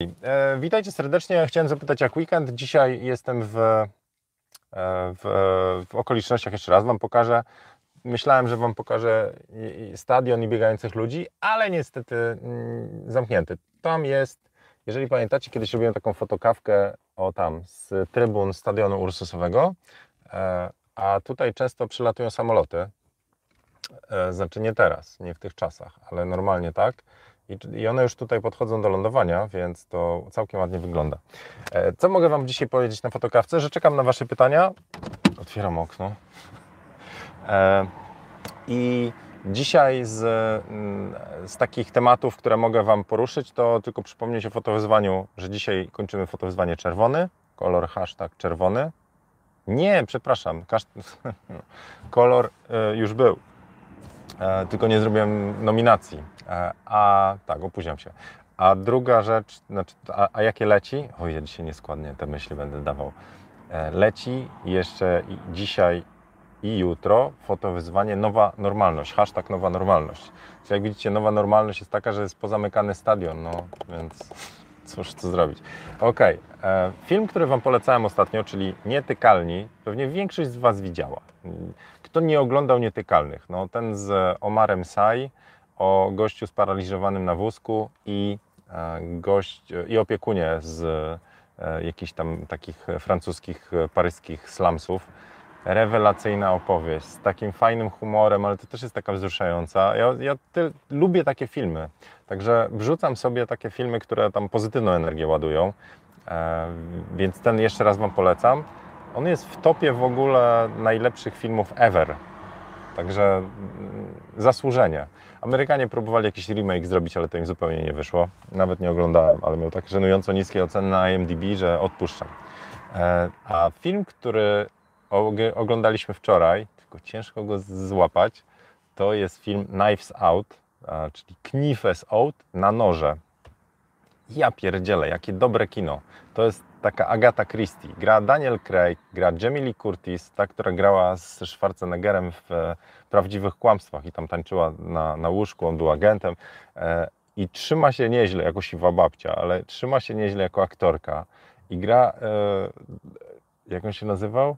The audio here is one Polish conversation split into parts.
E, witajcie serdecznie. Chciałem zapytać jak weekend. Dzisiaj jestem w, e, w, w okolicznościach, jeszcze raz Wam pokażę. Myślałem, że Wam pokażę stadion i biegających ludzi, ale niestety mm, zamknięty. Tam jest, jeżeli pamiętacie, kiedyś robiłem taką fotokawkę o tam z trybun stadionu Ursusowego, e, a tutaj często przylatują samoloty. E, Znaczy nie teraz, nie w tych czasach, ale normalnie tak. I, I one już tutaj podchodzą do lądowania, więc to całkiem ładnie wygląda. E, Co mogę Wam dzisiaj powiedzieć na fotokawce? Że czekam na Wasze pytania. Otwieram okno. E, I dzisiaj z, z takich tematów, które mogę Wam poruszyć, to tylko przypomnieć o fotowyzwaniu, że dzisiaj kończymy fotowyzwanie czerwony, kolor hashtag czerwony. Nie, przepraszam, kolor e, już był, tylko nie zrobiłem nominacji. E, A tak, opóźniam się. A druga rzecz, znaczy, a, a jakie leci? Oj, ja dzisiaj nieskładnie te myśli będę dawał. E, Leci jeszcze dzisiaj i jutro fotowyzwanie Nowa Normalność, hashtag Nowa Normalność. Czyli jak widzicie, Nowa Normalność jest taka, że jest pozamykany stadion, no więc cóż, co zrobić. Okej, e, film, który Wam polecałem ostatnio, czyli Nietykalni, pewnie większość z Was widziała. Kto nie oglądał Nietykalnych? No ten z Omarem Sai, o gościu sparaliżowanym na wózku i e, gość i opiekunie z e, jakichś tam takich francuskich, e, paryskich slumsów. Rewelacyjna opowieść z takim fajnym humorem, ale to też jest taka wzruszająca. Ja, ja ty, lubię takie filmy, także wrzucam sobie takie filmy, które tam pozytywną energię ładują, e, więc ten jeszcze raz Wam polecam. On jest w topie w ogóle najlepszych filmów ever, także mm, zasłużenie. Amerykanie próbowali jakiś remake zrobić, ale to im zupełnie nie wyszło. Nawet nie oglądałem, ale miał tak żenująco niskie oceny na IMDb, że odpuszczam. E, A film, który og- oglądaliśmy wczoraj, tylko ciężko go złapać, to jest film Knives Out, czyli Knives Out na noże. Ja pierdzielę, jakie dobre kino. To jest taka Agata Christie. Gra Daniel Craig, gra Jamie Lee Curtis, ta, która grała z Schwarzeneggerem w e, Prawdziwych Kłamstwach i tam tańczyła na, na łóżku, on był agentem. E, I trzyma się nieźle jako siwa babcia, ale trzyma się nieźle jako aktorka. I gra, e, jak on się nazywał?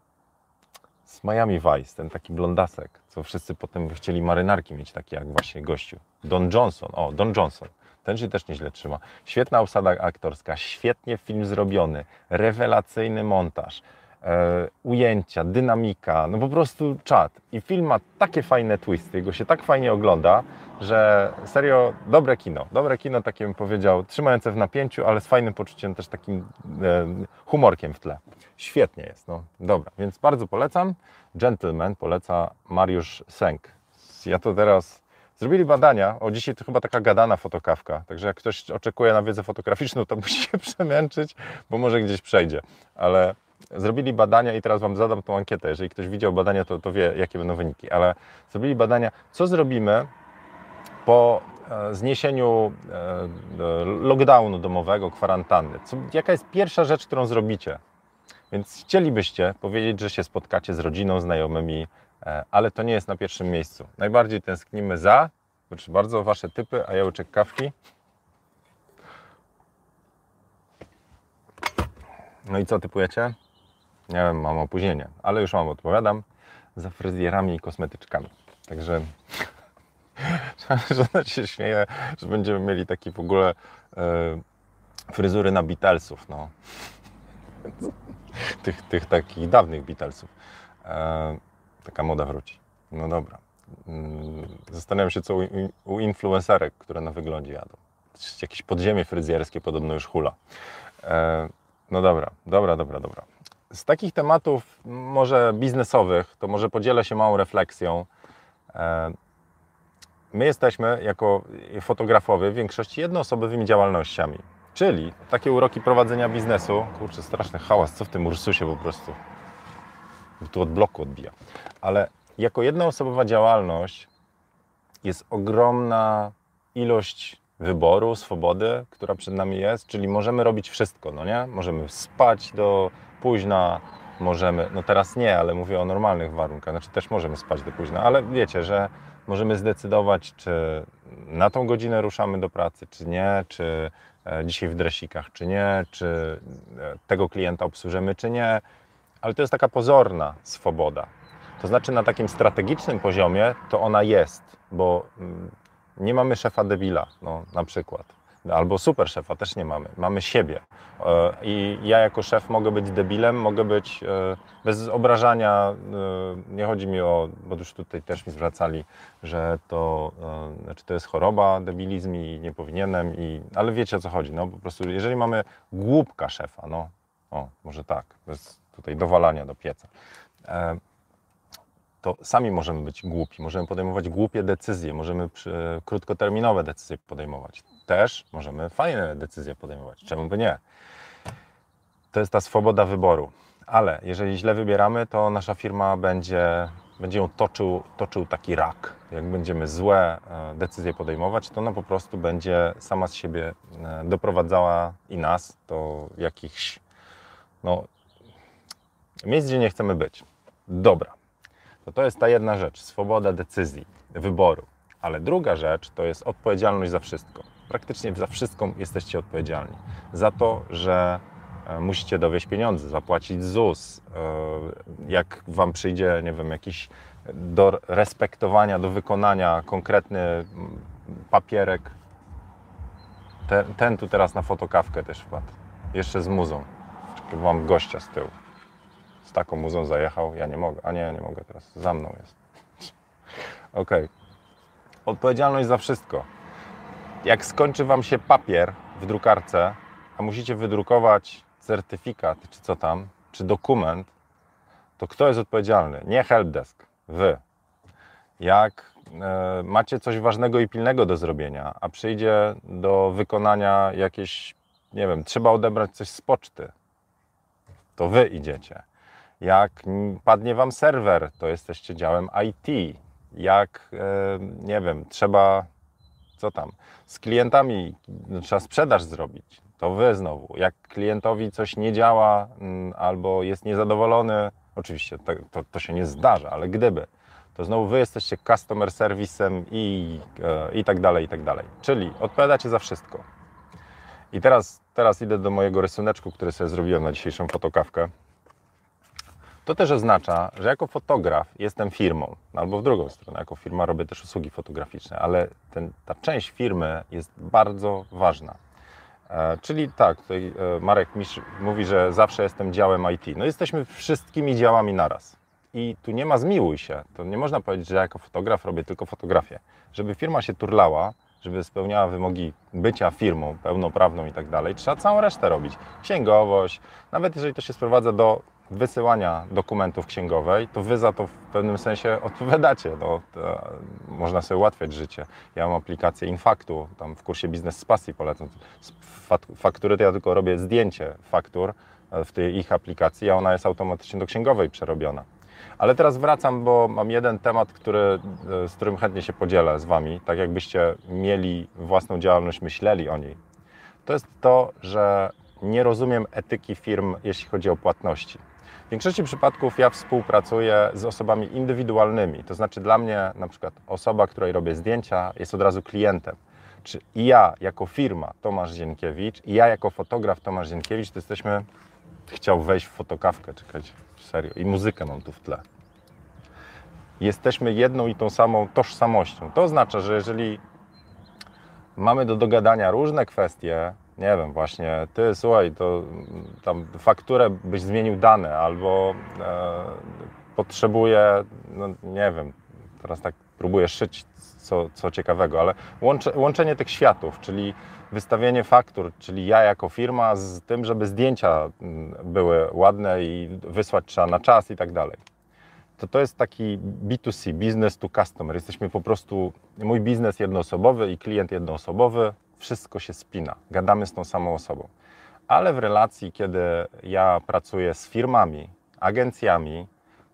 Z Miami Vice, ten taki blondasek, co wszyscy potem chcieli marynarki mieć, takie jak właśnie gościu. Don Johnson, o, Don Johnson. Ten się też nieźle trzyma. Świetna obsada aktorska, świetnie film zrobiony, rewelacyjny montaż, e, ujęcia, dynamika, no po prostu czad. I film ma takie fajne twisty, jego się tak fajnie ogląda, że serio dobre kino. Dobre kino, takie bym powiedział, trzymające w napięciu, ale z fajnym poczuciem też takim e, humorkiem w tle. Świetnie jest, no dobra, więc bardzo polecam. Gentleman poleca Mariusz Sęk. Ja to teraz Zrobili badania, o dzisiaj to chyba taka gadana fotokawka, także jak ktoś oczekuje na wiedzę fotograficzną, to musi się przemęczyć, bo może gdzieś przejdzie, ale zrobili badania i teraz Wam zadam tą ankietę, jeżeli ktoś widział badania, to, to wie, jakie będą wyniki, ale zrobili badania, co zrobimy po e, zniesieniu e, lockdownu domowego, kwarantanny, co, jaka jest pierwsza rzecz, którą zrobicie? Więc chcielibyście powiedzieć, że się spotkacie z rodziną, znajomymi, ale to nie jest na pierwszym miejscu. Najbardziej tęsknimy za, proszę bardzo, Wasze typy, a ja łyczek kawki. No i co typujecie? Nie wiem, mam opóźnienie, ale już Wam odpowiadam. Za fryzjerami i kosmetyczkami. Także żona się śmieje, że będziemy mieli taki w ogóle e, fryzury na Beatlesów, no. tych, tych takich dawnych Beatlesów. E, taka moda wróci. No dobra. Mm, Zastanawiam się, co u, u influencerek, które na wyglądzie jadą. Jakieś podziemie fryzjerskie podobno już hula. E, no dobra, dobra, dobra, dobra. Z takich tematów może biznesowych, to może podzielę się małą refleksją. E, My jesteśmy jako fotografowie w większości jednoosobowymi działalnościami. Czyli takie uroki prowadzenia biznesu. Kurczę, straszny hałas, co w tym Ursusie po prostu. Tu od bloku odbija. Ale jako jednoosobowa działalność jest ogromna ilość wyboru, swobody, która przed nami jest, czyli możemy robić wszystko, no nie? Możemy spać do późna, możemy, no teraz nie, ale mówię o normalnych warunkach, znaczy też możemy spać do późna, ale wiecie, że możemy zdecydować, czy na tą godzinę ruszamy do pracy, czy nie, czy e, dzisiaj w dresikach, czy nie, czy e, tego klienta obsłużymy, czy nie, ale to jest taka pozorna swoboda. To znaczy na takim strategicznym poziomie to ona jest, bo mm, nie mamy szefa debila, no, na przykład albo super szefa też nie mamy. Mamy siebie. E, I ja jako szef mogę być debilem, mogę być e, bez obrażania. E, nie chodzi mi o, bo już tutaj też mi zwracali, że to, znaczy to jest choroba, debilizm i nie powinienem, i, ale wiecie o co chodzi. No po prostu, jeżeli mamy głupka szefa, no, o, może tak, bez tutaj dowalania do pieca to sami możemy być głupi, możemy podejmować głupie decyzje, możemy krótkoterminowe decyzje podejmować też możemy fajne decyzje podejmować. Czemu by nie? To jest ta swoboda wyboru. Ale jeżeli źle wybieramy, to nasza firma będzie, będzie ją toczył, toczył taki rak. Jak będziemy złe e, decyzje podejmować, to ona po prostu będzie sama z siebie e, doprowadzała i nas do jakichś no, miejsc, gdzie nie chcemy być. Dobra. To to jest ta jedna rzecz. Swoboda decyzji, wyboru. Ale druga rzecz to jest odpowiedzialność za wszystko praktycznie za wszystko jesteście odpowiedzialni. Za to, że e, musicie dowieść pieniądze, zapłacić ZUS, e, jak Wam przyjdzie, nie wiem, jakiś do respektowania, do wykonania konkretny papierek. Ten, ten tu teraz na fotokawkę też wpadł. Jeszcze z muzą. Mam gościa z tyłu. Z taką muzą zajechał. Ja nie mogę. A nie, ja nie mogę teraz. Za mną jest. Ok. Odpowiedzialność za wszystko jak skończy Wam się papier w drukarce, a musicie wydrukować certyfikat, czy co tam, czy dokument, to kto jest odpowiedzialny? Nie helpdesk, Wy. Jak e, macie coś ważnego i pilnego do zrobienia, a przyjdzie do wykonania jakieś, nie wiem, trzeba odebrać coś z poczty, to Wy idziecie. Jak padnie Wam serwer, to jesteście działem IT. Jak, e, nie wiem, trzeba co tam. Z klientami trzeba sprzedaż zrobić. To wy znowu. Jak klientowi coś nie działa mm, albo jest niezadowolony, oczywiście to, to, to się nie zdarza, ale gdyby, to znowu wy jesteście customer serwisem i, e, i tak dalej, i tak dalej. Czyli odpowiadacie za wszystko. I teraz, teraz idę do mojego rysuneczku, który sobie zrobiłem na dzisiejszą fotokawkę. To też oznacza, że jako fotograf jestem firmą, albo w drugą stronę, jako firma robię też usługi fotograficzne, ale ten, ta część firmy jest bardzo ważna. E, czyli tak, tutaj e, Marek Misz mówi, że zawsze jestem działem IT. No jesteśmy wszystkimi działami naraz. I tu nie ma zmiłuj się. To nie można powiedzieć, że ja jako fotograf robię tylko fotografię. Żeby firma się turlała, żeby spełniała wymogi bycia firmą pełnoprawną i tak dalej, trzeba całą resztę robić. Księgowość, nawet jeżeli to się sprowadza do wysyłania dokumentów księgowej, to wy za to w pewnym sensie odpowiadacie. No, można sobie ułatwiać życie. Ja mam aplikację Infaktu, tam w kursie Biznes z Pasji polecam. Faktury to ja tylko robię zdjęcie faktur e, w tej ich aplikacji, a ona jest automatycznie do księgowej przerobiona. Ale teraz wracam, bo mam jeden temat, który, e, z którym chętnie się podzielę z Wami, tak jakbyście mieli własną działalność, myśleli o niej. To jest to, że nie rozumiem etyki firm, jeśli chodzi o płatności. W większości przypadków ja współpracuję z osobami indywidualnymi. To znaczy dla mnie na przykład osoba, której robię zdjęcia, jest od razu klientem. Czy i ja jako firma Tomasz Zienkiewicz i ja jako fotograf Tomasz Zienkiewicz to jesteśmy... Chciał wejść w fotokawkę, czekać, serio. I muzykę mam tu w tle. Jesteśmy jedną i tą samą tożsamością. To oznacza, że jeżeli mamy do dogadania różne kwestie, nie wiem, właśnie ty, słuchaj, to tam fakturę byś zmienił dane, albo e, potrzebuję, no nie wiem, teraz tak próbuję szyć co, co ciekawego, ale łącze, łączenie tych światów, czyli wystawienie faktur, czyli ja jako firma z tym, żeby zdjęcia mm, były ładne i wysłać trzeba na czas i tak dalej. To to jest taki B2C, business to customer. Jesteśmy po prostu, mój biznes jednoosobowy i klient jednoosobowy, wszystko się spina. Gadamy z tą samą osobą. Ale w relacji, kiedy ja pracuję z firmami, agencjami,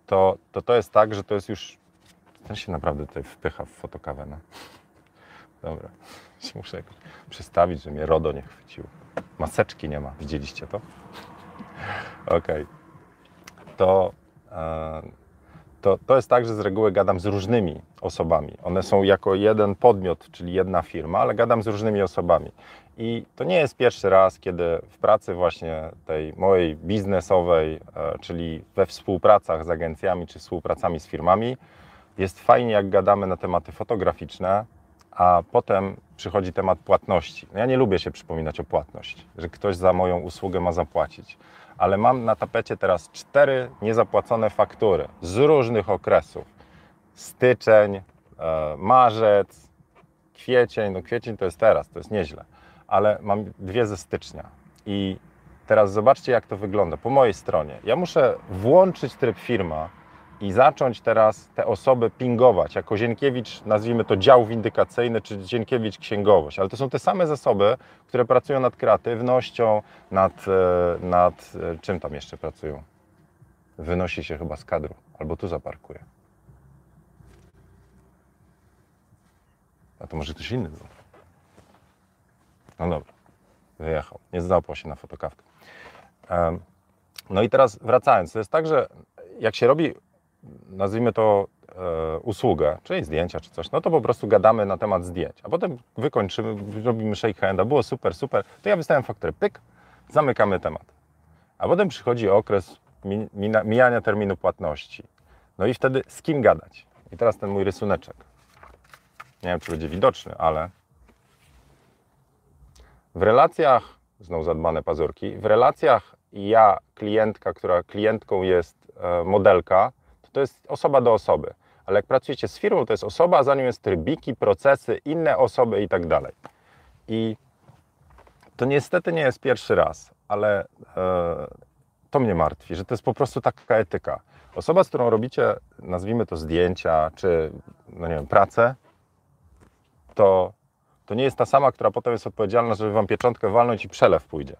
to to, to jest tak, że to jest już. Ten się naprawdę tutaj wpycha w fotokawę. No. Dobra, muszę jakoś przestawić, że mnie RODO nie chwyciło. Maseczki nie ma. Widzieliście to? Okej. Okay. To, e, to, to jest tak, że z reguły gadam z różnymi osobami. One są jako jeden podmiot, czyli jedna firma, ale gadam z różnymi osobami. I to nie jest pierwszy raz, kiedy w pracy właśnie tej mojej biznesowej, e, czyli we współpracach z agencjami czy współpracami z firmami, jest fajnie, jak gadamy na tematy fotograficzne, a potem przychodzi temat płatności. No ja nie lubię się przypominać o płatność, że ktoś za moją usługę ma zapłacić, ale mam na tapecie teraz cztery niezapłacone faktury z różnych okresów. Styczeń, e, marzec, kwiecień, no kwiecień to jest teraz, to jest nieźle, ale mam dwie ze stycznia i teraz zobaczcie jak to wygląda po mojej stronie. Ja muszę włączyć tryb firma, i zacząć teraz te osoby pingować, jako Zienkiewicz, nazwijmy to dział windykacyjny, czy Zienkiewicz księgowość, ale to są te same zasoby, które pracują nad kreatywnością, nad, e, nad e, czym tam jeszcze pracują? Wynosi się chyba z kadru, albo tu zaparkuje. A to może ktoś inny był. No dobra, wyjechał. Nie zdał się na fotokawkę. No i teraz wracając, to jest tak, że jak się robi nazwijmy to e, usługę, czyli zdjęcia, czy coś, no to po prostu gadamy na temat zdjęć, a potem wykończymy, robimy shake handa, było super, super, to ja wystawiam fakturę, pyk, zamykamy temat. A potem przychodzi okres mijania terminu płatności. No i wtedy z kim gadać? I teraz ten mój rysuneczek. Nie wiem, czy będzie widoczny, ale w relacjach, znowu zadbane pazurki, w relacjach ja, klientka, która klientką jest e, modelka, to jest osoba do osoby. Ale jak pracujecie z firmą, to jest osoba, a za nią jest trybiki, procesy, inne osoby i tak dalej. I to niestety nie jest pierwszy raz, ale e, to mnie martwi, że to jest po prostu taka etyka. Osoba, z którą robicie, nazwijmy to zdjęcia, czy no nie wiem, pracę, to, to nie jest ta sama, która potem jest odpowiedzialna, żeby wam pieczątkę walnąć i przelew pójdzie.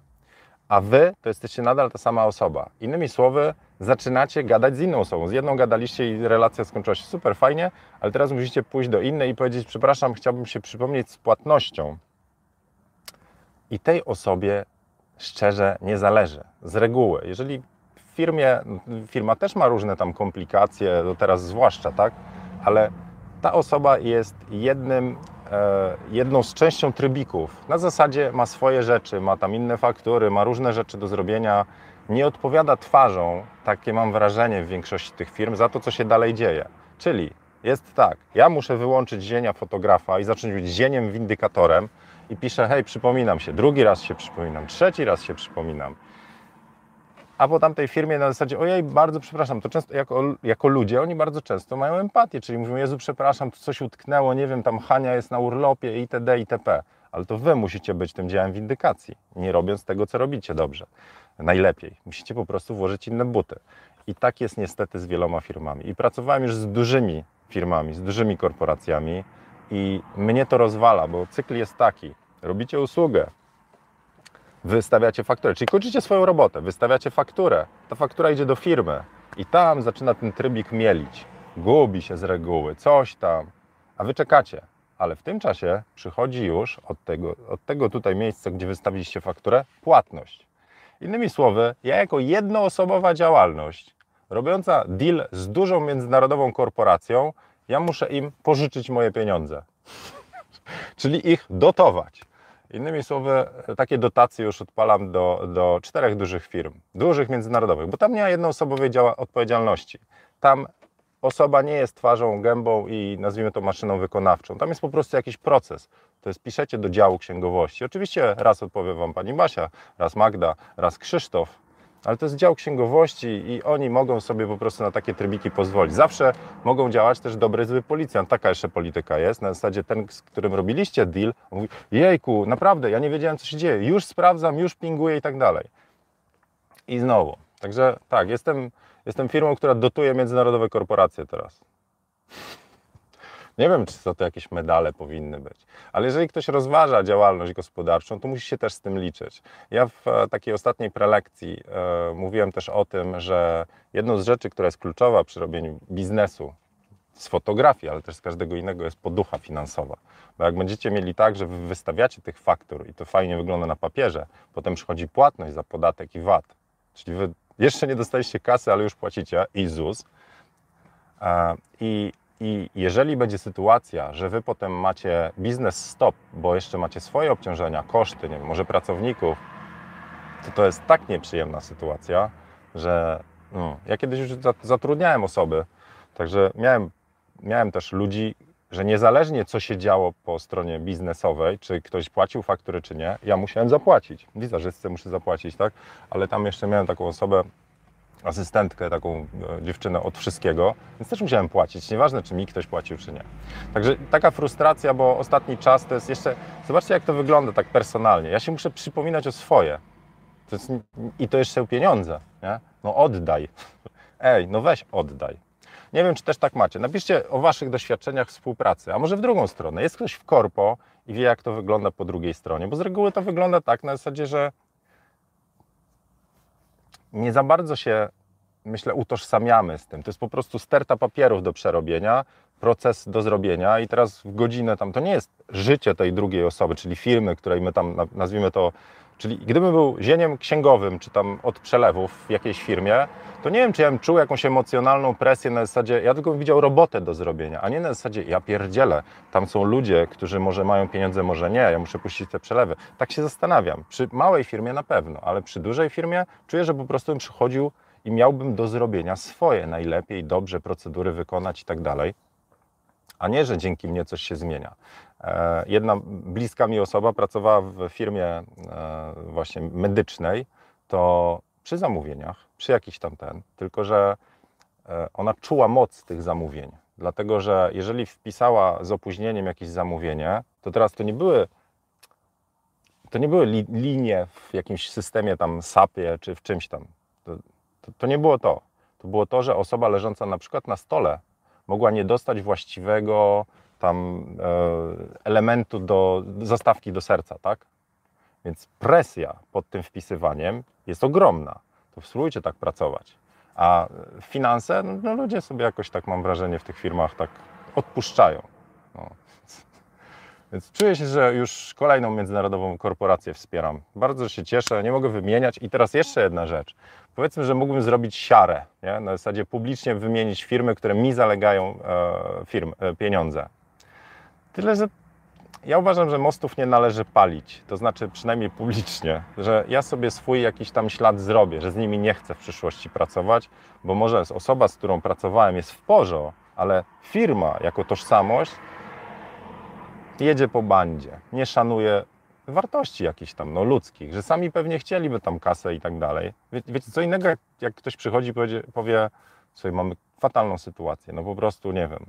A wy to jesteście nadal ta sama osoba. Innymi słowy, zaczynacie gadać z inną osobą. Z jedną gadaliście i relacja skończyła się super fajnie, ale teraz musicie pójść do innej i powiedzieć: Przepraszam, chciałbym się przypomnieć z płatnością. I tej osobie szczerze nie zależy. Z reguły, jeżeli w firmie, firma też ma różne tam komplikacje, do teraz zwłaszcza, tak, ale ta osoba jest jednym, e, jedną z częścią trybików. Na zasadzie ma swoje rzeczy, ma tam inne faktury, ma różne rzeczy do zrobienia nie odpowiada twarzą, takie mam wrażenie w większości tych firm, za to, co się dalej dzieje. Czyli jest tak, ja muszę wyłączyć zienia fotografa i zacząć być zieniem windykatorem i piszę, hej, przypominam się, drugi raz się przypominam, trzeci raz się przypominam. A po tamtej firmie na zasadzie, ojej, bardzo przepraszam, to często jako, jako ludzie oni bardzo często mają empatię, czyli mówią, Jezu, przepraszam, tu coś utknęło, nie wiem, tam Hania jest na urlopie itd., itp. Ale to wy musicie być tym działem windykacji, nie robiąc tego, co robicie dobrze najlepiej. Musicie po prostu włożyć inne buty. I tak jest niestety z wieloma firmami. I pracowałem już z dużymi firmami, z dużymi korporacjami i mnie to rozwala, bo cykl jest taki. Robicie usługę, wystawiacie fakturę, czyli kończycie swoją robotę, wystawiacie fakturę, ta faktura idzie do firmy i tam zaczyna ten trybik mielić. Gubi się z reguły, coś tam, a wy czekacie. Ale w tym czasie przychodzi już od tego, od tego tutaj miejsca, gdzie wystawiliście fakturę, płatność. Innymi słowy, ja jako jednoosobowa działalność, robiąca deal z dużą międzynarodową korporacją, ja muszę im pożyczyć moje pieniądze. Czyli ich dotować. Innymi słowy, takie dotacje już odpalam do, do czterech dużych firm, dużych międzynarodowych, bo tam nie ma jednoosobowej odpowiedzialności. Tam osoba nie jest twarzą, gębą i nazwijmy to maszyną wykonawczą. Tam jest po prostu jakiś proces. To jest piszecie do działu księgowości. Oczywiście raz odpowie Wam Pani Basia, raz Magda, raz Krzysztof, ale to jest dział księgowości i oni mogą sobie po prostu na takie trybiki pozwolić. Zawsze mogą działać też dobry, zły policjant. Taka jeszcze polityka jest. Na zasadzie ten, z którym robiliście deal, mówi, jejku, naprawdę, ja nie wiedziałem, co się dzieje. Już sprawdzam, już pinguję i tak dalej. I znowu. Także tak, jestem, jestem firmą, która dotuje międzynarodowe korporacje teraz. Nie wiem, czy to, to jakieś medale powinny być, ale jeżeli ktoś rozważa działalność gospodarczą, to musi się też z tym liczyć. Ja w e, takiej ostatniej prelekcji e, mówiłem też o tym, że jedną z rzeczy, która jest kluczowa przy robieniu biznesu z fotografii, ale też z każdego innego jest poducha finansowa. Bo jak będziecie mieli tak, że wy wystawiacie tych faktur i to fajnie wygląda na papierze, potem przychodzi płatność za podatek i VAT, czyli wy jeszcze nie dostaliście kasy, ale już płacicie i ZUS, I, I jeżeli będzie sytuacja, że wy potem macie biznes stop, bo jeszcze macie swoje obciążenia, koszty, nie wiem, może pracowników, to to jest tak nieprzyjemna sytuacja, że no, ja kiedyś już zatrudniałem osoby, także miałem, miałem też ludzi, że niezależnie co się działo po stronie biznesowej, czy ktoś płacił faktury, czy nie, ja musiałem zapłacić. Wizerzystce muszę zapłacić, tak? Ale tam jeszcze miałem taką osobę, asystentkę, taką e, dziewczynę od wszystkiego, więc też musiałem płacić. Nieważne, czy mi ktoś płacił, czy nie. Także taka frustracja, bo ostatni czas to jest jeszcze. Zobaczcie, jak to wygląda tak personalnie. Ja się muszę przypominać o swoje. To jest, I to jeszcze pieniądze. Nie? No oddaj. Ej, no weź oddaj. Nie wiem, czy też tak macie. Napiszcie o Waszych doświadczeniach współpracy, a może w drugą stronę. Jest ktoś w korpo i wie, jak to wygląda po drugiej stronie, bo z reguły to wygląda tak na zasadzie, że nie za bardzo się, myślę, utożsamiamy z tym. To jest po prostu sterta papierów do przerobienia, proces do zrobienia i teraz w godzinę tam, to nie jest życie tej drugiej osoby, czyli firmy, której my tam nazwijmy to Czyli gdybym był zieniem księgowym, czy tam od przelewów w jakiejś firmie, to nie wiem, czy ja bym czuł jakąś emocjonalną presję na zasadzie, ja tylko bym widział robotę do zrobienia, a nie na zasadzie, ja pierdzielę, tam są ludzie, którzy może mają pieniądze, może nie, ja muszę puścić te przelewy. Tak się zastanawiam. Przy małej firmie na pewno, ale przy dużej firmie czuję, że po prostu bym przychodził i miałbym do zrobienia swoje, najlepiej, dobrze procedury wykonać i tak dalej a nie, że dzięki mnie coś się zmienia. E, jedna bliska mi osoba pracowała w firmie e, właśnie medycznej, to przy zamówieniach, przy jakiś tam ten, tylko że e, ona czuła moc tych zamówień. Dlatego, że jeżeli wpisała z opóźnieniem jakieś zamówienie, to teraz to nie były to nie były li, linie w jakimś systemie tam SAP-ie czy w czymś tam. To, to, to nie było to. To było to, że osoba leżąca na przykład na stole mogła nie dostać właściwego tam e, elementu do zastawki do serca, tak? Więc presja pod tym wpisywaniem jest ogromna. To spróbujcie tak pracować. A finanse, no, no ludzie sobie jakoś tak mam wrażenie w tych firmach tak odpuszczają. No. Więc czuję się, że już kolejną międzynarodową korporację wspieram. Bardzo się cieszę, nie mogę wymieniać. I teraz jeszcze jedna rzecz. Powiedzmy, że mógłbym zrobić siarę, nie? na zasadzie publicznie wymienić firmy, które mi zalegają e, firm, e, pieniądze. Tyle, że ja uważam, że mostów nie należy palić, to znaczy przynajmniej publicznie, że ja sobie swój jakiś tam ślad zrobię, że z nimi nie chcę w przyszłości pracować, bo może osoba, z którą pracowałem jest w porządku, ale firma jako tożsamość jedzie po bandzie, nie szanuje wartości jakichś tam no, ludzkich, że sami pewnie chcieliby tam kasę i tak dalej. Wie, wiecie, co innego, jak, ktoś przychodzi i powie, powie, sobie mamy fatalną sytuację, no po prostu nie wiem,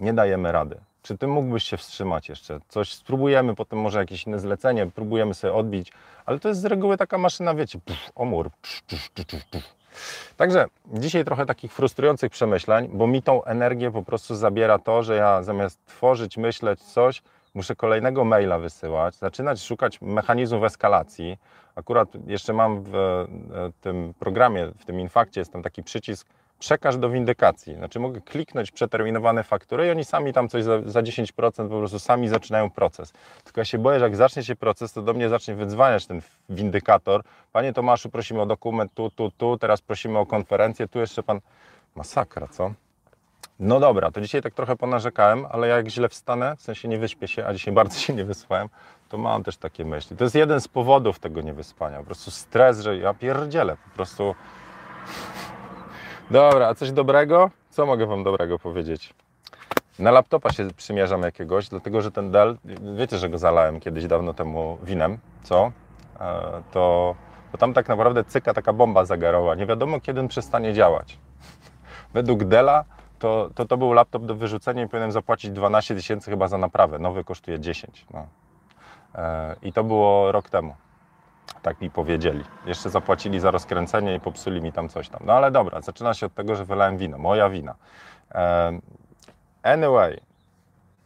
nie dajemy rady. Czy ty mógłbyś się wstrzymać jeszcze? Coś spróbujemy, potem może jakieś inne zlecenie, próbujemy sobie odbić, ale to jest z reguły taka maszyna, wiecie, puf, omór. Puf, puf, Także dzisiaj trochę takich frustrujących przemyśleń, bo mi tą energię po prostu zabiera to, że ja zamiast tworzyć, myśleć coś, muszę kolejnego maila wysyłać, zaczynać szukać mechanizmów eskalacji. Akurat jeszcze mam w e, tym programie, w tym infakcie jest tam taki przycisk przekaż do windykacji. Znaczy mogę kliknąć przeterminowane faktury i oni sami tam coś za, za 10% po prostu sami zaczynają proces. Tylko ja się boję, że jak zacznie się proces, to do mnie zacznie wydzwaniać ten windykator. Panie Tomaszu, prosimy o dokument tu, tu, tu, teraz prosimy o konferencję, tu jeszcze pan... Masakra, co? No dobra, to dzisiaj tak trochę ponarzekałem, ale jak źle wstanę, w sensie nie wyśpię się, a dzisiaj bardzo się nie wysłałem, to mam też takie myśli. To jest jeden z powodów tego niewyspania. Po prostu stres, że ja pierdzielę, po prostu Dobra, a coś dobrego? Co mogę Wam dobrego powiedzieć? Na laptopa się przymierzam jakiegoś, dlatego że ten Dell, wiecie, że go zalałem kiedyś dawno temu winem, co? E, to, to tam tak naprawdę cyka taka bomba zagarowa. Nie wiadomo, kiedy on przestanie działać. Według Della to, to, to był laptop do wyrzucenia i powinienem zapłacić 12 tysięcy chyba za naprawę. Nowy kosztuje 10. No. E, I to było rok temu. Tak mi powiedzieli. Jeszcze zapłacili za rozkręcenie i popsuli mi tam coś tam. No ale dobra, zaczyna się od tego, że wylałem wino. Moja wina. Anyway,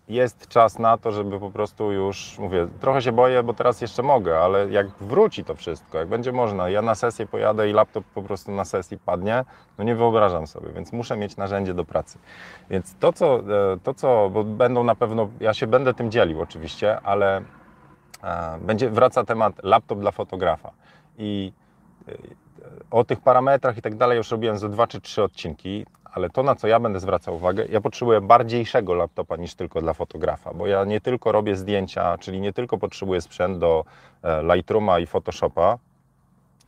jest czas na to, żeby po prostu już, mówię, trochę się boję, bo teraz jeszcze mogę, ale jak wróci to wszystko, jak będzie można, ja na sesję pojadę i laptop po prostu na sesji padnie, no nie wyobrażam sobie, więc muszę mieć narzędzie do pracy. Więc to, co, e, to, co bo będą na pewno, ja się będę tym dzielił oczywiście, ale będzie wraca temat laptop dla fotografa. I e, o tych parametrach i tak dalej już robiłem ze dwa czy trzy odcinki, ale to, na co ja będę zwracał uwagę, ja potrzebuję bardziejszego laptopa niż tylko dla fotografa, bo ja nie tylko robię zdjęcia, czyli nie tylko potrzebuję sprzęt do e, Lightrooma i Photoshopa,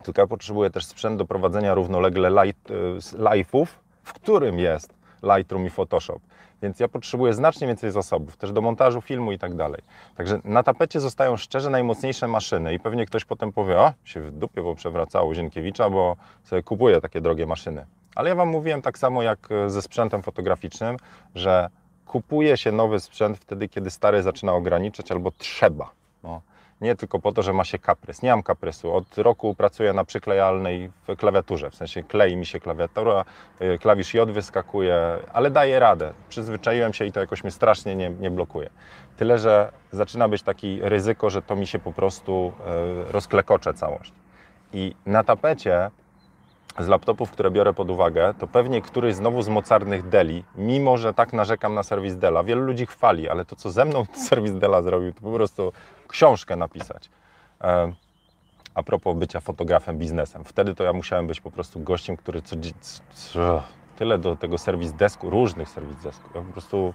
tylko ja potrzebuję też sprzęt do prowadzenia równolegle light, e, live'ów, w którym jest Lightroom i Photoshop. Więc ja potrzebuję znacznie więcej zasobów, też do montażu filmu i tak dalej. Także na tapecie zostają szczerze najmocniejsze maszyny i pewnie ktoś potem powie, o, się w dupie poprzewracało Zienkiewicza, bo sobie kupuje takie drogie maszyny. Ale ja Wam mówiłem tak samo jak ze sprzętem fotograficznym, że kupuje się nowy sprzęt wtedy, kiedy stary zaczyna ograniczać albo trzeba. No nie tylko po to, że ma się kaprys. Nie mam kaprysu. Od roku pracuję na przyklejalnej klawiaturze, w sensie klei mi się klawiatura, y, klawisz J wyskakuje, ale daję radę. Przyzwyczaiłem się i to jakoś mnie strasznie nie, nie blokuje. Tyle, że zaczyna być taki ryzyko, że to mi się po prostu y, rozklekocze całość. I na tapecie z laptopów, które biorę pod uwagę, to pewnie któryś znowu z mocarnych Deli, mimo że tak narzekam na serwis Dela. Wielu ludzi chwali, ale to, co ze mną serwis Dela zrobił, to po prostu książkę napisać. E, a propos bycia fotografem biznesem. Wtedy to ja musiałem być po prostu gościem, który co, co tyle do tego serwis desku, różnych serwis desku. Ja po prostu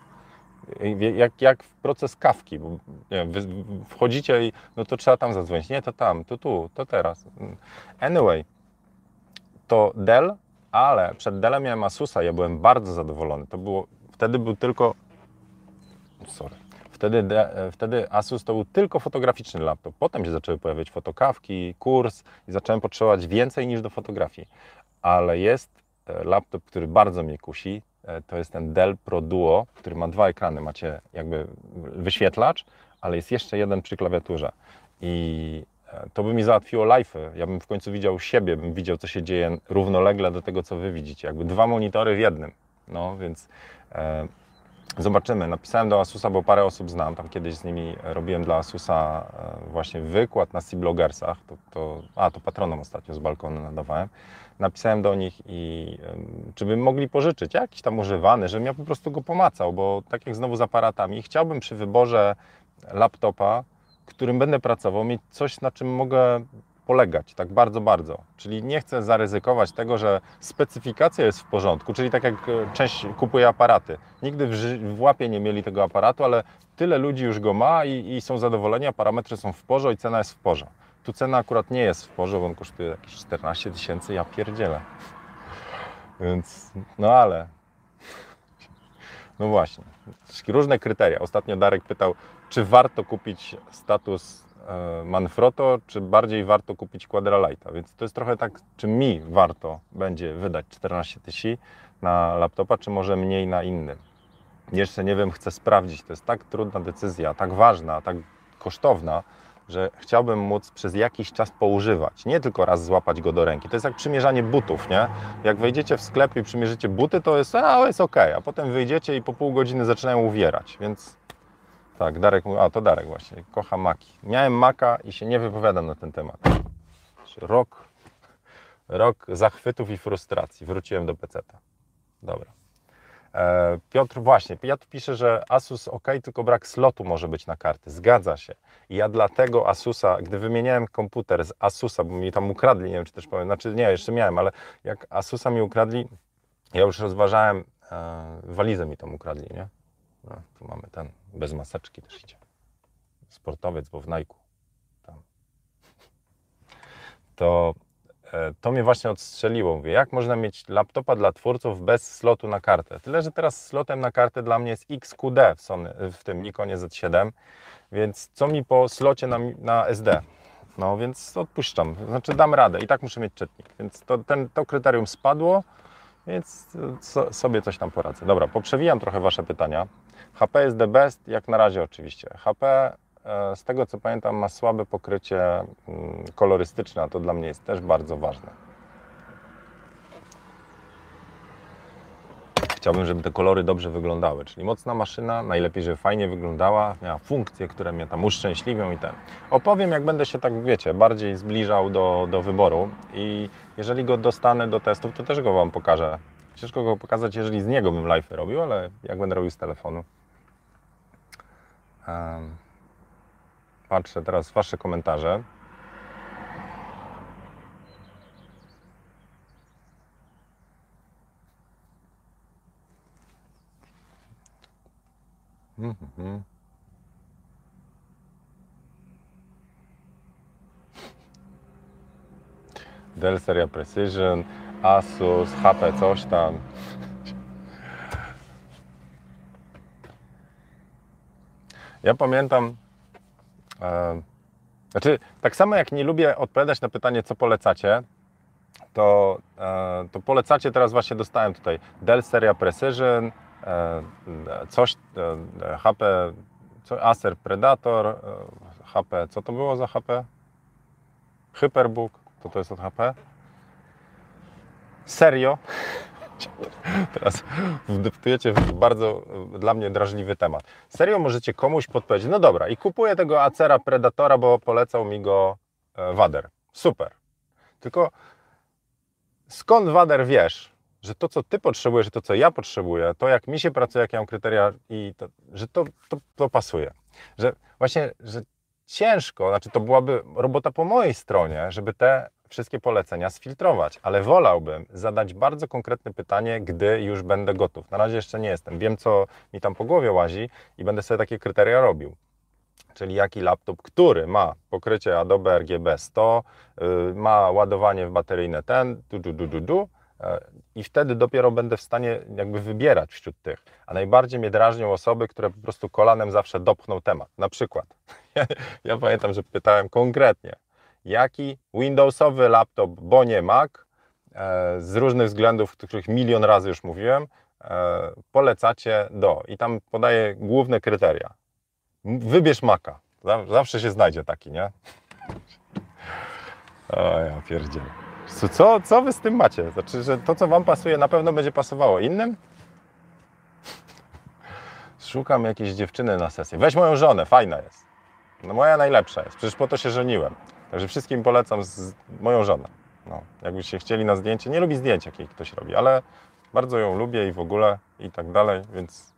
jak, jak w proces kawki, bo wchodzicie i no to trzeba tam zadzwonić. Nie, to tam, to tu, to teraz. Anyway, to Dell, ale przed Dellem miałem Asusa, ja byłem bardzo zadowolony. To było, wtedy był tylko, sorry, wtedy, wtedy Asus to był tylko fotograficzny laptop. Potem się zaczęły pojawiać fotokawki, kurs i zacząłem potrzebować więcej niż do fotografii. Ale jest e, laptop, który bardzo mnie kusi, e, to jest ten Dell Pro Duo, który ma dwa ekrany. Macie jakby wyświetlacz, ale jest jeszcze jeden przy klawiaturze. I to by mi załatwiło live'y. Ja bym w końcu widział siebie, bym widział, co się dzieje równolegle do tego, co wy widzicie. Jakby dwa monitory w jednym. No więc e, zobaczymy. Napisałem do Asusa, bo parę osób znam. Tam kiedyś z nimi robiłem dla Asusa e, właśnie wykład na C-blogersach. To, to, a, to patronom ostatnio z balkonu nadawałem. Napisałem do nich i czy by mogli pożyczyć jakiś tam używany, żebym ja po prostu go pomacał, bo tak jak znowu z aparatami, chciałbym przy wyborze laptopa którym będę pracował, mieć coś, na czym mogę polegać, tak bardzo, bardzo. Czyli nie chcę zaryzykować tego, że specyfikacja jest w porządku, czyli tak jak e, część kupuje aparaty. Nigdy w, w łapie nie mieli tego aparatu, ale tyle ludzi już go ma i, i są zadowoleni, a parametry są w porze i cena jest w porze. Tu cena akurat nie jest w porze, bo on kosztuje jakieś 14 tysięcy, ja pierdzielę. Więc, no ale... No właśnie, różne kryteria. Ostatnio Darek pytał, czy warto kupić status Manfrotto, czy bardziej warto kupić Quadralighta. Więc to jest trochę tak, czy mi warto będzie wydać 14 tysięcy na laptopa, czy może mniej na innym. Jeszcze nie wiem, chcę sprawdzić. To jest tak trudna decyzja, tak ważna, tak kosztowna, że chciałbym móc przez jakiś czas poużywać. Nie tylko raz złapać go do ręki. To jest jak przymierzanie butów, nie? Jak wejdziecie w sklep i przymierzycie buty, to jest, a, jest ok, a potem wyjdziecie i po pół godziny zaczynają uwierać, więc tak, Darek mówi, a to Darek właśnie, kocha maki. Miałem maka i się nie wypowiadam na ten temat. Rok, rok zachwytów i frustracji. Wróciłem do peceta. Dobra. E, Piotr, właśnie, Piotr pisze, że Asus ok, tylko brak slotu może być na karty. Zgadza się. I ja dlatego Asusa, gdy wymieniałem komputer z Asusa, bo mi tam ukradli, nie wiem czy też powiem, znaczy nie, jeszcze miałem, ale jak Asusa mi ukradli, ja już rozważałem, e, walizę mi tam ukradli, nie? No, tu mamy ten, bez maseczki też idzie. Sportowiec, bo w Nike. Tam. To, e, to mnie właśnie odstrzeliło. Mówię, jak można mieć laptopa dla twórców bez slotu na kartę? Tyle, że teraz slotem na kartę dla mnie jest XQD w, Sony, w tym Nikonie Z7, więc co mi po slocie na, na SD? No więc odpuszczam, znaczy dam radę i tak muszę mieć czytnik, więc to, ten, to kryterium spadło, więc so, sobie coś tam poradzę. Dobra, poprzewijam trochę Wasze pytania. HP jest the best, jak na razie oczywiście. HP e, z tego co pamiętam ma słabe pokrycie mm, kolorystyczne, a to dla mnie jest też bardzo ważne. Chciałbym, żeby te kolory dobrze wyglądały, czyli mocna maszyna, najlepiej, żeby fajnie wyglądała, miała funkcje, które mnie tam uszczęśliwią i ten. Opowiem, jak będę się tak, wiecie, bardziej zbliżał do, do wyboru i jeżeli go dostanę do testów, to też go Wam pokażę. Ciężko go pokazać, jeżeli z niego bym live robił, ale jak będę robił z telefonu. Patrzę teraz w Wasze komentarze. Mm-hmm. Precision, Asus, HP coś tam. Ja pamiętam, e, znaczy tak samo jak nie lubię odpowiadać na pytanie, co polecacie, to, e, to polecacie, teraz właśnie dostałem tutaj Dell seria Precision, e, coś, e, HP, co, Acer Predator, e, HP, co to było za HP? Hyperbook, to to jest od HP? Serio? Teraz wdeptujecie w bardzo dla mnie drażliwy temat. Serio możecie komuś podpowiedzieć, no dobra, i kupuję tego Acera Predatora, bo polecał mi go e, Wader. Super. Tylko skąd Wader wiesz, że to, co ty potrzebujesz, to, co ja potrzebuję, to jak mi się pracuje, jakie mam kryteria i to, że to, to, to pasuje. Że właśnie, że ciężko, znaczy to byłaby robota po mojej stronie, żeby te wszystkie polecenia sfiltrować, ale wolałbym zadać bardzo konkretne pytanie, gdy już będę gotów. Na razie jeszcze nie jestem. Wiem, co mi tam po głowie łazi i będę sobie takie kryteria robił. Czyli jaki laptop, który ma pokrycie Adobe RGB 100, yy, ma ładowanie w bateryjne ten, du, du, du, du, du, i wtedy dopiero będę w stanie jakby wybierać wśród tych. A najbardziej mnie drażnią osoby, które po prostu kolanem zawsze dopchną temat. Na przykład, ja, ja pamiętam, że pytałem konkretnie, jaki Windowsowy laptop, bo nie Mac, e, z różnych względów, o których milion razy już mówiłem, e, polecacie do. I tam podaję główne kryteria. Wybierz Maca. Zawsze się znajdzie taki, nie? O ja co, co wy z tym macie? Znaczy, że to, co wam pasuje, na pewno będzie pasowało innym? Szukam jakiejś dziewczyny na sesję. Weź moją żonę, fajna jest. No moja najlepsza jest, przecież po to się żeniłem. Także wszystkim polecam z moją żonę. No, jakbyście chcieli na zdjęcie, nie lubi zdjęć, jakie ktoś robi, ale bardzo ją lubię i w ogóle i tak dalej, więc...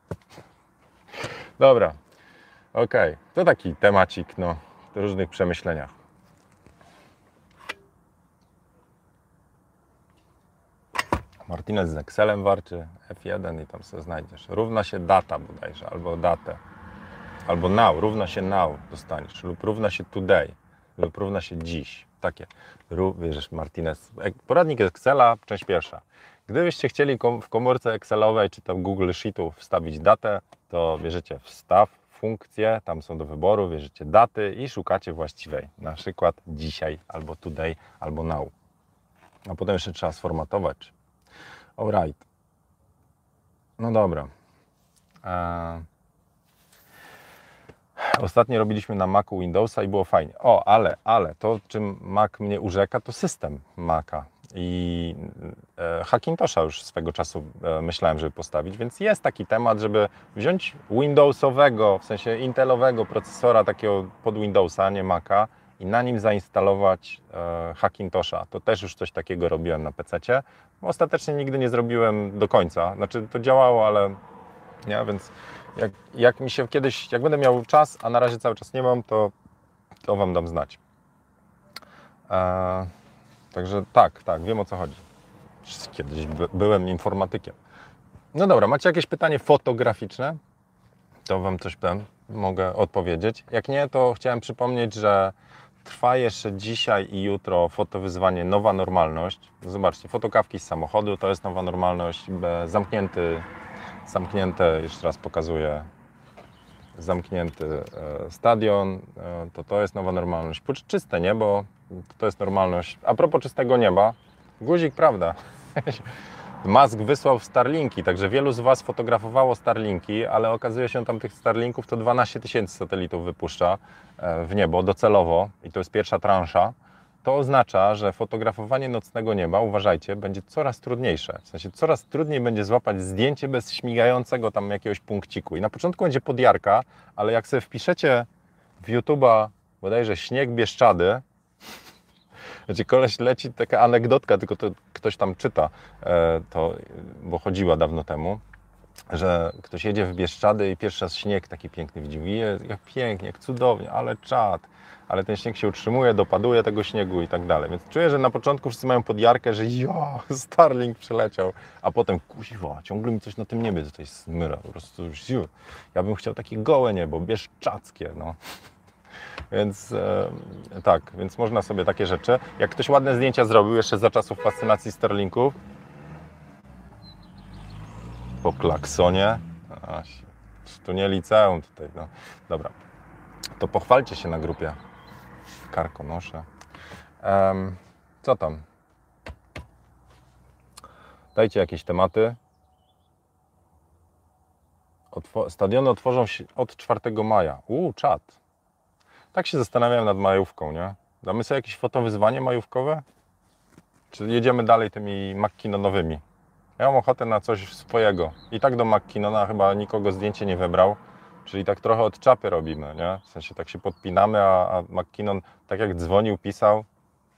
Dobra, okej. Okay. To taki temacik, no, w różnych przemyśleniach. Martinez z Excelem warczy, F1 i tam sobie znajdziesz. Równa się data bodajże, albo datę. Albo now, równa się now dostaniesz, lub równa się today, równa się dziś. Takie, wiesz, Martinez. Poradnik Excela, część pierwsza. Gdybyście chcieli w komórce Excelowej czy tam Google Sheetów wstawić datę, to bierzecie wstaw, funkcje, tam są do wyboru, bierzecie daty i szukacie właściwej. Na przykład dzisiaj, albo today, albo now. A potem jeszcze trzeba sformatować, Alright. No dobra. Eee... Ostatnio robiliśmy na Macu Windowsa i było fajnie. O, ale, ale to, czym Mac mnie urzeka, to system Maca. I e, Hackintosha już swego czasu e, myślałem, żeby postawić, więc jest taki temat, żeby wziąć Windowsowego, w sensie Intelowego procesora takiego pod Windowsa, nie Maca, i na nim zainstalować e, Hackintosha. To też już coś takiego robiłem na PC. Ostatecznie nigdy nie zrobiłem do końca. Znaczy to działało, ale nie, więc jak, jak mi się kiedyś, jak będę miał czas, a na razie cały czas nie mam, to, to Wam dam znać. E, także tak, tak, wiem o co chodzi. Kiedyś by, byłem informatykiem. No dobra, macie jakieś pytanie fotograficzne? To Wam coś powiem, mogę odpowiedzieć. Jak nie, to chciałem przypomnieć, że Trwa jeszcze dzisiaj i jutro fotowyzwanie Nowa Normalność. Zobaczcie, fotokawki z samochodu to jest nowa normalność. Zamknięty, zamknięte, jeszcze raz pokazuję, zamknięty e, stadion, e, to to jest nowa normalność. Czyste niebo, to jest normalność. A propos czystego nieba, guzik, prawda? Musk wysłał Starlinki, także wielu z Was fotografowało Starlinki, ale okazuje się, że tam tych Starlinków to 12 tysięcy satelitów wypuszcza e, w niebo docelowo i to jest pierwsza transza. To oznacza, że fotografowanie nocnego nieba, uważajcie, będzie coraz trudniejsze. W sensie coraz trudniej będzie złapać zdjęcie bez śmigającego tam jakiegoś punkciku. I na początku będzie podjarka, ale jak sobie wpiszecie w YouTube'a bodajże śnieg Bieszczady, znaczy koleś leci, taka anegdotka, tylko to ktoś tam czyta, e, to, bo chodziła dawno temu. Że ktoś jedzie w Bieszczady i pierwszy raz śnieg taki piękny widzi. "Je, jak pięknie, jak cudownie, ale czad. Ale ten śnieg się utrzymuje, dopaduje tego śniegu i tak dalej. Więc czuję, że na początku wszyscy mają podjarkę, że ja, Starlink przeleciał, a potem kuźwa, ciągle mi coś na tym niebie tutaj smyra. Po prostu ziu. Ja bym chciał takie gołe niebo, bieszczackie, no. Więc e, tak, więc można sobie takie rzeczy. Jak ktoś ładne zdjęcia zrobił jeszcze za czasów fascynacji Starlinków, po klaksonie. Tu nie liceum tutaj, no. Dobra. To pochwalcie się na grupie. Karkonosze. Em, co tam? Dajcie jakieś tematy. Otwo- stadiony otworzą się od 4 maja. Uuu, czad. Tak się zastanawiam nad majówką, nie? Damy sobie jakieś fotowyzwanie majówkowe? Czy jedziemy dalej tymi makkinonowymi? Ja mam ochotę na coś swojego. I tak do McKinnona chyba nikogo zdjęcie nie wybrał. Czyli tak trochę od czapy robimy, nie? W sensie tak się podpinamy, a, a McKinnon tak jak dzwonił, pisał,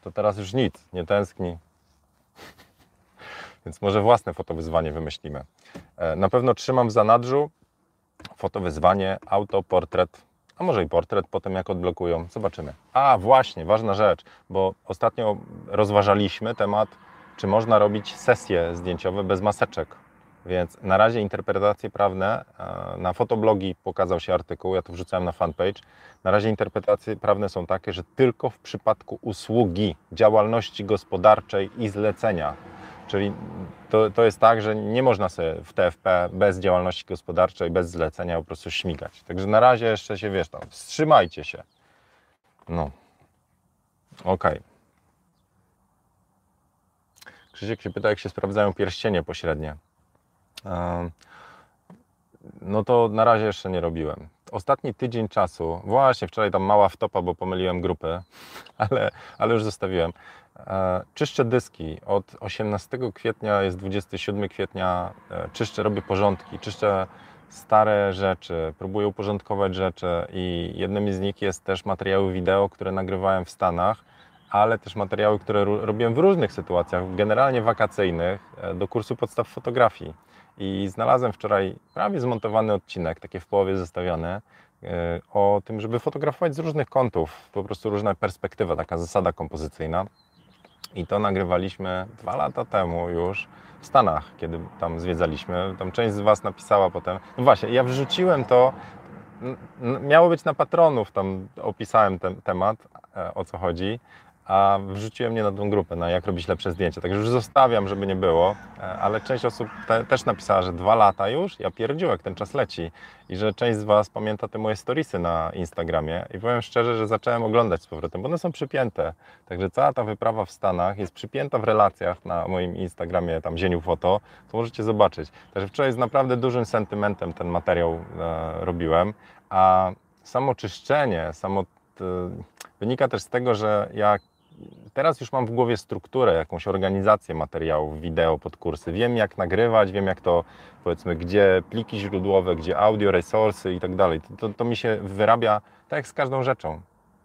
to teraz już nic, nie tęskni. Więc może własne fotowyzwanie wymyślimy. E, Na pewno trzymam w zanadrzu fotowyzwanie, auto, portret, a może i portret potem jak odblokują, zobaczymy. A właśnie, ważna rzecz, bo ostatnio rozważaliśmy temat, czy można robić sesje zdjęciowe bez maseczek. Więc na razie interpretacje prawne, e, na fotoblogi pokazał się artykuł, ja to wrzucałem na fanpage. Na razie interpretacje prawne są takie, że tylko w przypadku usługi, działalności gospodarczej i zlecenia. Czyli to, to jest tak, że nie można sobie w TFP bez działalności gospodarczej, bez zlecenia po prostu śmigać. Także na razie jeszcze się wiesz tam, wstrzymajcie się. No. Okej. Krzysiek się pyta, jak się sprawdzają pierścienie pośrednie. No to na razie jeszcze nie robiłem. Ostatni tydzień czasu, właśnie wczoraj tam mała wtopa, bo pomyliłem grupy, ale, ale już zostawiłem. E, Czyszczę dyski. Od 18 kwietnia jest 27 kwietnia. e, Czyszczę, robię porządki, czyszczę stare rzeczy, próbuję uporządkować rzeczy i jednym z nich jest też materiały wideo, które nagrywałem w Stanach, ale też materiały, które robiłem w różnych sytuacjach, generalnie wakacyjnych, e, do kursu podstaw fotografii. I znalazłem wczoraj prawie zmontowany odcinek, takie w połowie zestawiony, e, o tym, żeby fotografować z różnych kątów, po prostu różna perspektywa, taka zasada kompozycyjna. I to nagrywaliśmy dwa lata temu już w Stanach, kiedy tam zwiedzaliśmy. Tam część z Was napisała potem. No właśnie, ja wrzuciłem to. Miało być na patronów, tam opisałem ten temat, e, o co chodzi, a wrzuciłem nie na tą grupę, na jak robić lepsze zdjęcia. Także już zostawiam, żeby nie było, e, ale część osób te, też napisała, że dwa lata już, ja pierdziłek, ten czas leci i że część z Was pamięta te moje storiesy na Instagramie i powiem szczerze, że zacząłem oglądać z powrotem, bo one są przypięte. Także cała ta wyprawa w Stanach jest przypięta w relacjach na moim Instagramie, tam Zieniu Foto, to możecie zobaczyć. Także wczoraj z naprawdę dużym sentymentem ten materiał e, robiłem, a samo czyszczenie, samo t, wynika też z tego, że jak teraz już mam w głowie strukturę, jakąś organizację materiałów, wideo pod kursy. Wiem jak nagrywać, wiem jak to, powiedzmy, gdzie pliki źródłowe, gdzie audio, resursy i tak dalej. To, to, mi się wyrabia tak jak z każdą rzeczą.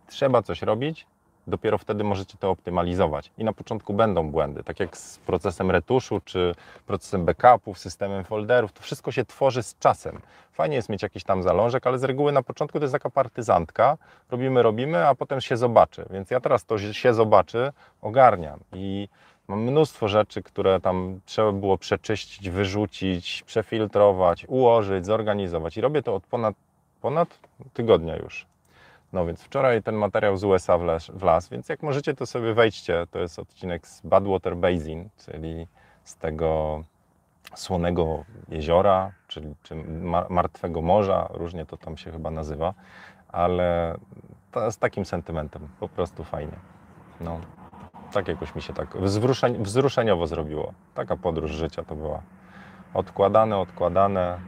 Trzeba coś robić, dopiero wtedy możecie to optymalizować. I na początku będą błędy, tak jak z procesem retuszu, czy procesem backupów, systemem folderów. To wszystko się tworzy z czasem. Fajnie jest mieć jakiś tam zalążek, ale z reguły na początku to jest taka partyzantka. Robimy, robimy, a potem się zobaczy. Więc ja teraz to się zobaczy, ogarniam. I mam mnóstwo rzeczy, które tam trzeba było przeczyścić, wyrzucić, przefiltrować, ułożyć, zorganizować. I robię to od ponad, ponad tygodnia już. No więc wczoraj ten materiał z USA wlazł, więc jak możecie, to sobie wejdźcie. To jest odcinek z Badwater Basin, czyli z tego słonego jeziora, czyli czy ma- martwego morza, różnie to tam się chyba nazywa, ale to z takim sentymentem, po prostu fajnie. No, tak jakoś mi się tak wzruszeń, wzruszeniowo zrobiło. Taka podróż życia to była. Odkładane, odkładane,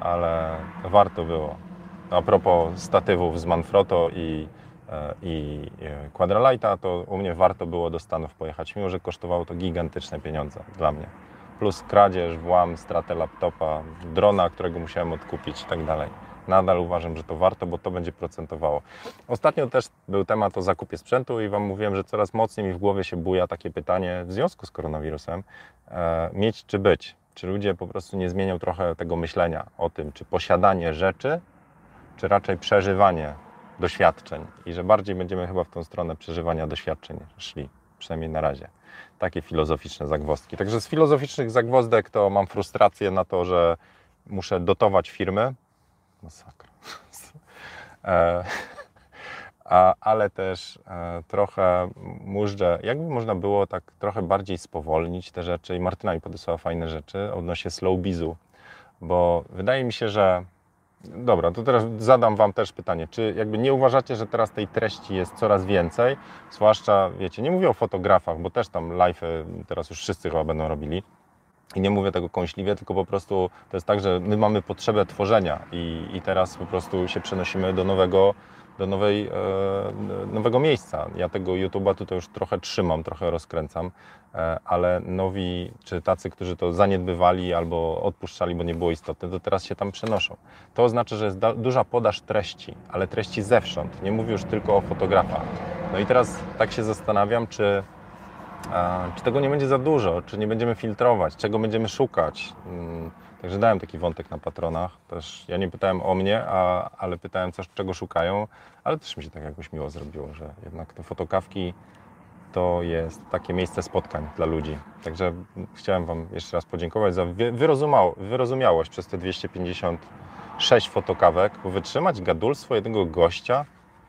ale warto było. A propos statywów z Manfrotto i, e, i e, Quadralighta, to u mnie warto było do Stanów pojechać, mimo że kosztowało to gigantyczne pieniądze dla mnie. Plus kradzież, włam, stratę laptopa, drona, którego musiałem odkupić i tak dalej. Nadal uważam, że to warto, bo to będzie procentowało. Ostatnio też był temat o zakupie sprzętu i Wam mówiłem, że coraz mocniej mi w głowie się buja takie pytanie w związku z koronawirusem, e, mieć czy być. Czy ludzie po prostu nie zmienią trochę tego myślenia o tym, czy posiadanie rzeczy, czy raczej przeżywanie doświadczeń i że bardziej będziemy chyba w tą stronę przeżywania doświadczeń szli, przynajmniej na razie. Takie filozoficzne zagwozdki. Także z filozoficznych zagwozdek to mam frustrację na to, że muszę dotować firmy. Masakra. E, a, ale też e, trochę mużdżę, jakby można było tak trochę bardziej spowolnić te rzeczy i Martyna mi podesłała fajne rzeczy odnośnie slow bizu, bo wydaje mi się, że Dobra, to teraz zadam Wam też pytanie. Czy jakby nie uważacie, że teraz tej treści jest coraz więcej? Zwłaszcza, wiecie, nie mówię o fotografach, bo też tam live teraz już wszyscy chyba będą robili. I nie mówię tego kąśliwie, tylko po prostu to jest tak, że my mamy potrzebę tworzenia i, i teraz po prostu się przenosimy do nowego do nowej, e, nowego miejsca. Ja tego YouTube'a tutaj już trochę trzymam, trochę rozkręcam, e, ale nowi, czy tacy, którzy to zaniedbywali albo odpuszczali, bo nie było istotne, to teraz się tam przenoszą. To oznacza, że jest duża podaż treści, ale treści zewsząd. Nie mówię już tylko o fotografach. No i teraz tak się zastanawiam, czy czy tego nie będzie za dużo, czy nie będziemy filtrować, czego będziemy szukać. Także dałem taki wątek na patronach. Też ja nie pytałem o mnie, a, ale pytałem, co, czego szukają, ale też mi się tak jakoś miło zrobiło, że jednak te fotokawki to jest takie miejsce spotkań dla ludzi. Także chciałem Wam jeszcze raz podziękować za wyrozumiałość przez te 256 fotokawek, bo wytrzymać gadulstwo jednego gościa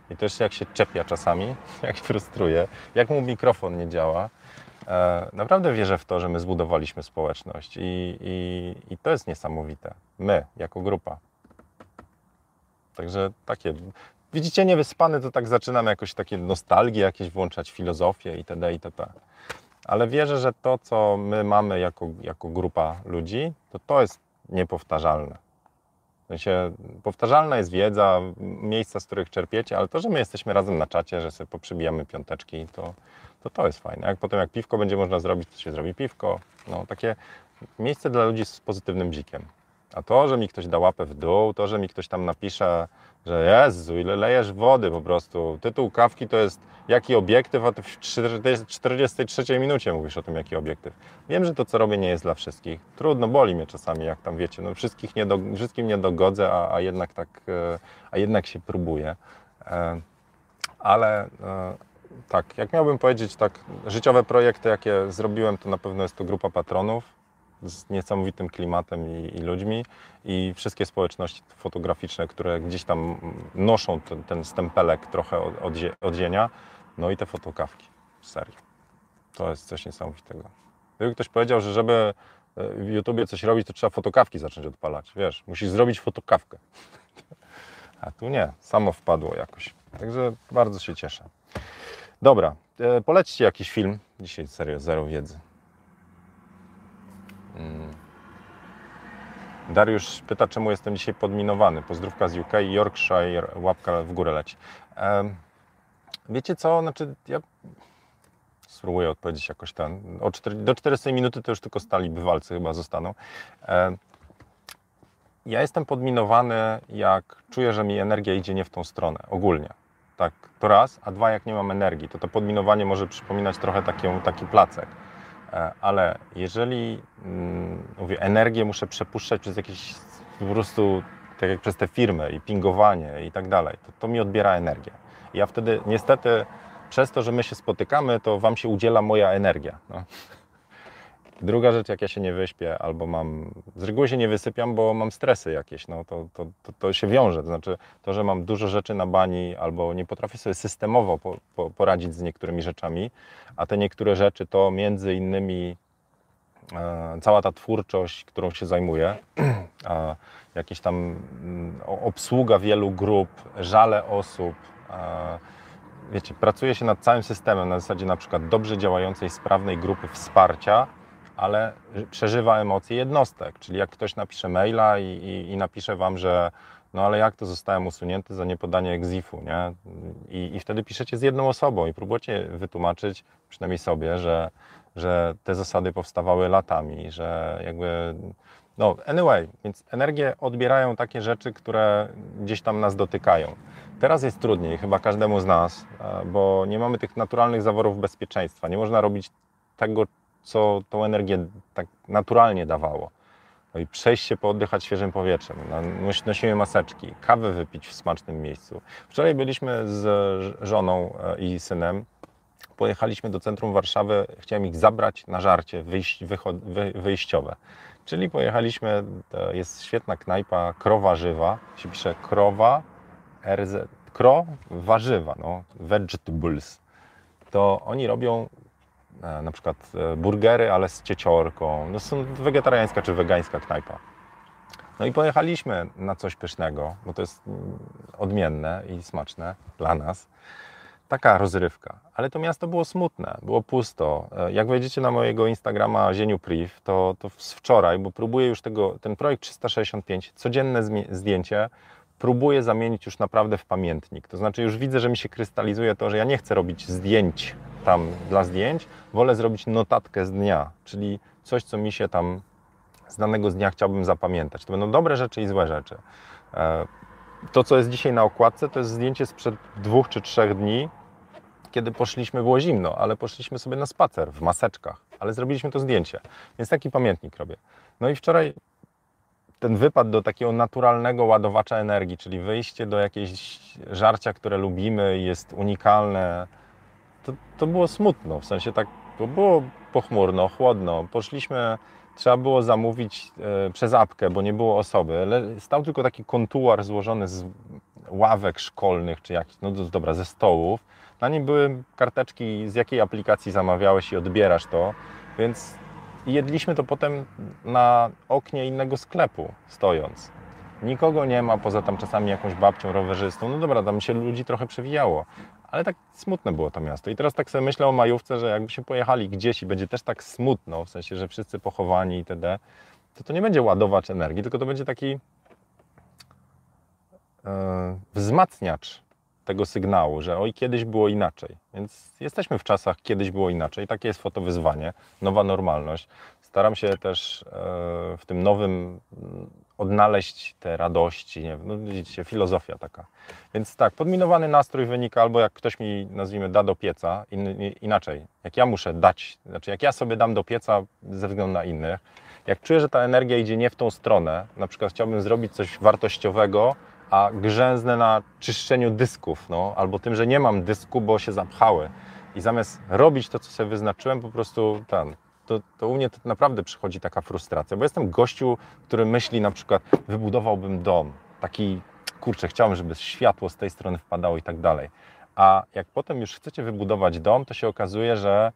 i też jak się czepia czasami, jak frustruje, jak mu mikrofon nie działa, naprawdę wierzę w to, że my zbudowaliśmy społeczność i, i, i to jest niesamowite. My, jako grupa. Także takie. Widzicie, niewyspany to tak zaczynam jakoś takie nostalgie, jakieś włączać filozofię itd. itp. Ale wierzę, że to, co my mamy jako, jako grupa ludzi, to to jest niepowtarzalne. W sensie, powtarzalna jest wiedza, miejsca, z których czerpiecie, ale to, że my jesteśmy razem na czacie, że sobie poprzybijamy piąteczki, to, to to jest fajne. Jak potem jak piwko będzie można zrobić, to się zrobi piwko. No, takie miejsce dla ludzi z pozytywnym bzikiem. A to, że mi ktoś da łapę w dół, to, że mi ktoś tam napisze, że Jezu, ile lejesz wody po prostu. Tytuł kawki to jest jaki obiektyw, a ty w 43 minucie mówisz o tym, jaki obiektyw. Wiem, że to, co robię, nie jest dla wszystkich. Trudno, boli mnie czasami, jak tam wiecie. No, wszystkich nie do, wszystkim nie dogodzę, a, a, jednak tak, e, a jednak się próbuję. E, ale e, tak, jak miałbym powiedzieć, tak, życiowe projekty, jakie zrobiłem, to na pewno jest to grupa patronów z niesamowitym klimatem i, i ludźmi i wszystkie społeczności fotograficzne, które gdzieś tam noszą ten, ten stempelek trochę od, od, odzienia, no i te fotokawki, serio. To jest coś niesamowitego. Gdyby ktoś powiedział, że żeby e, w YouTubie coś robić, to trzeba fotokawki zacząć odpalać. Wiesz, musisz zrobić fotokawkę. A tu nie, samo wpadło jakoś. Także bardzo się cieszę. Dobra, e, polećcie jakiś film. Dzisiaj serio, zero wiedzy. Mm. Dariusz pyta, czemu jestem dzisiaj podminowany. Pozdrówka z UK, Yorkshire, łapka w górę leci. E, wiecie co, znaczy ja spróbuję odpowiedzieć jakoś ten. O 4, do 40 minuty to już tylko stali bywalcy chyba zostaną. E, ja jestem podminowany, jak czuję, że mi energia idzie nie w tą stronę, ogólnie. Tak, to raz, a dwa, jak nie mam energii, to to podminowanie może przypominać trochę taki, taki placek. E, ale jeżeli mm, mówię, energię muszę przepuszczać przez jakieś po prostu, tak jak przez te firmy i pingowanie i tak dalej, to, to mi odbiera energię. I ja wtedy niestety przez to, że my się spotykamy, to Wam się udziela moja energia. No. Druga rzecz, jak ja się nie wyśpię, albo mam, z reguły się nie wysypiam, bo mam stresy jakieś, no to, to, to, to się wiąże. To znaczy, to, że mam dużo rzeczy na bani, albo nie potrafię sobie systemowo po, po, poradzić z niektórymi rzeczami, a te niektóre rzeczy to między innymi e, cała ta twórczość, którą się zajmuję, e, jakieś tam mm, obsługa wielu grup, żale osób, e, wiecie, pracuje się nad całym systemem na zasadzie na przykład dobrze działającej, sprawnej grupy wsparcia, ale przeżywa emocje jednostek. Czyli jak ktoś napisze maila i, i, i napisze wam, że no ale jak to zostałem usunięty za niepodanie egzifu, nie? I, I wtedy piszecie z jedną osobą i próbujecie wytłumaczyć, przynajmniej sobie, że, że te zasady powstawały latami, że jakby no, anyway, więc energię odbierają takie rzeczy, które gdzieś tam nas dotykają. Teraz jest trudniej, chyba każdemu z nas, bo nie mamy tych naturalnych zaworów bezpieczeństwa. Nie można robić tego, co tą energię tak naturalnie dawało. No i przejść się, pooddychać świeżym powietrzem. No, nosimy maseczki, kawę wypić w smacznym miejscu. Wczoraj byliśmy z żoną e, i synem. Pojechaliśmy do centrum Warszawy. Chciałem ich zabrać na żarcie wyjść, wy, wyjściowe. Czyli pojechaliśmy, jest świetna knajpa Krowa Żywa. Się pisze Krowa RZ, Kro Warzywa, no, Vegetables. To oni robią na przykład e, burgery, ale z cieciorką. No są wegetariańska czy wegańska knajpa. No i pojechaliśmy na coś pysznego, bo to jest mm, odmienne i smaczne dla nas. Taka rozrywka. Ale to miasto było smutne, było pusto. E, jak wejdziecie na mojego Instagrama Zieniu Priv, to, to z wczoraj, bo próbuję już tego, ten projekt 365, codzienne zdjęcie, próbuję zamienić już naprawdę w pamiętnik. To znaczy już widzę, że mi się krystalizuje to, że ja nie chcę robić zdjęć tam dla zdjęć, wolę zrobić notatkę z dnia, czyli coś, co mi się tam z danego dnia chciałbym zapamiętać. To będą dobre rzeczy i złe rzeczy. E, to, co jest dzisiaj na okładce, to jest zdjęcie sprzed dwóch czy trzech dni, kiedy poszliśmy, było zimno, ale poszliśmy sobie na spacer w maseczkach, ale zrobiliśmy to zdjęcie, więc taki pamiętnik robię. No i wczoraj ten wypad do takiego naturalnego ładowacza energii, czyli wyjście do jakiejś żarcia, które lubimy, jest unikalne, to, to było smutno, w sensie tak, to było pochmurno, chłodno. Poszliśmy, trzeba było zamówić e, przez apkę, bo nie było osoby. Ale stał tylko taki kontuar złożony z ławek szkolnych, czy jakiś, no dobra, ze stołów. Na nim były karteczki, z jakiej aplikacji zamawiałeś i odbierasz to, więc jedliśmy to potem na oknie innego sklepu, stojąc. Nikogo nie ma, poza tam czasami jakąś babcią rowerzystą. No dobra, tam się ludzi trochę przewijało, ale tak smutne było to miasto. I teraz tak sobie myślę o majówce, że jakbyśmy pojechali gdzieś i będzie też tak smutno, w sensie, że wszyscy pochowani itd., to to nie będzie ładowacz energii, tylko to będzie taki yy, wzmacniacz tego sygnału, że oj, kiedyś było inaczej. Więc jesteśmy w czasach, kiedyś było inaczej. Takie jest fotowyzwanie, nowa normalność. Staram się też yy, w tym nowym odnaleźć te radości, nie no widzicie, filozofia taka. Więc tak, podminowany nastrój wynika albo jak ktoś mi, nazwijmy, da do pieca, in, inaczej, jak ja muszę dać, znaczy jak ja sobie dam do pieca ze względu na innych, jak czuję, że ta energia idzie nie w tą stronę, na przykład chciałbym zrobić coś wartościowego, a grzęznę na czyszczeniu dysków, no, albo tym, że nie mam dysku, bo się zapchały. I zamiast robić to, co sobie wyznaczyłem, po prostu ten, to, to u mnie to naprawdę przychodzi taka frustracja, bo jestem gościu, który myśli na przykład, wybudowałbym dom, taki, kurczę, chciałbym, żeby światło z tej strony wpadało i tak dalej. A jak potem już chcecie wybudować dom, to się okazuje, że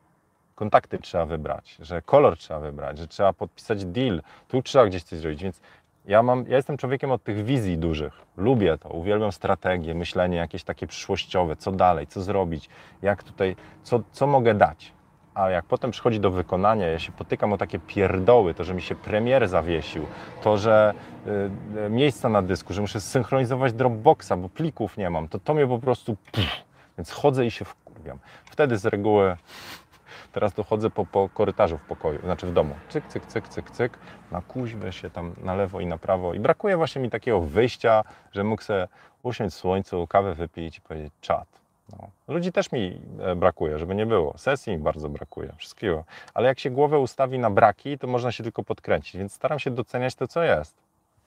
kontakty trzeba wybrać, że kolor trzeba wybrać, że trzeba podpisać deal, tu trzeba gdzieś coś zrobić, więc ja, mam, ja jestem człowiekiem od tych wizji dużych. Lubię to, uwielbiam strategię, myślenie jakieś takie przyszłościowe, co dalej, co zrobić, jak tutaj, co, co mogę dać a jak potem przychodzi do wykonania, ja się potykam o takie pierdoły, to, że mi się premier zawiesił, to, że y, y, miejsca na dysku, że muszę synchronizować Dropboxa, bo plików nie mam, to to mnie po prostu... Pff, więc chodzę i się wkurwiam. Wtedy z reguły teraz dochodzę po, po korytarzu w pokoju, znaczy w domu. Cyk, cyk, cyk, cyk, cyk, na kuźwę się tam na lewo i na prawo i brakuje właśnie mi takiego wyjścia, że mógł sobie usiąść w słońcu, kawę wypić i powiedzieć czat no. Ludzi też mi e, brakuje, żeby nie było. Sesji mi bardzo brakuje, wszystkiego. Ale jak się głowę ustawi na braki, to można się tylko podkręcić, więc staram się doceniać to, co jest.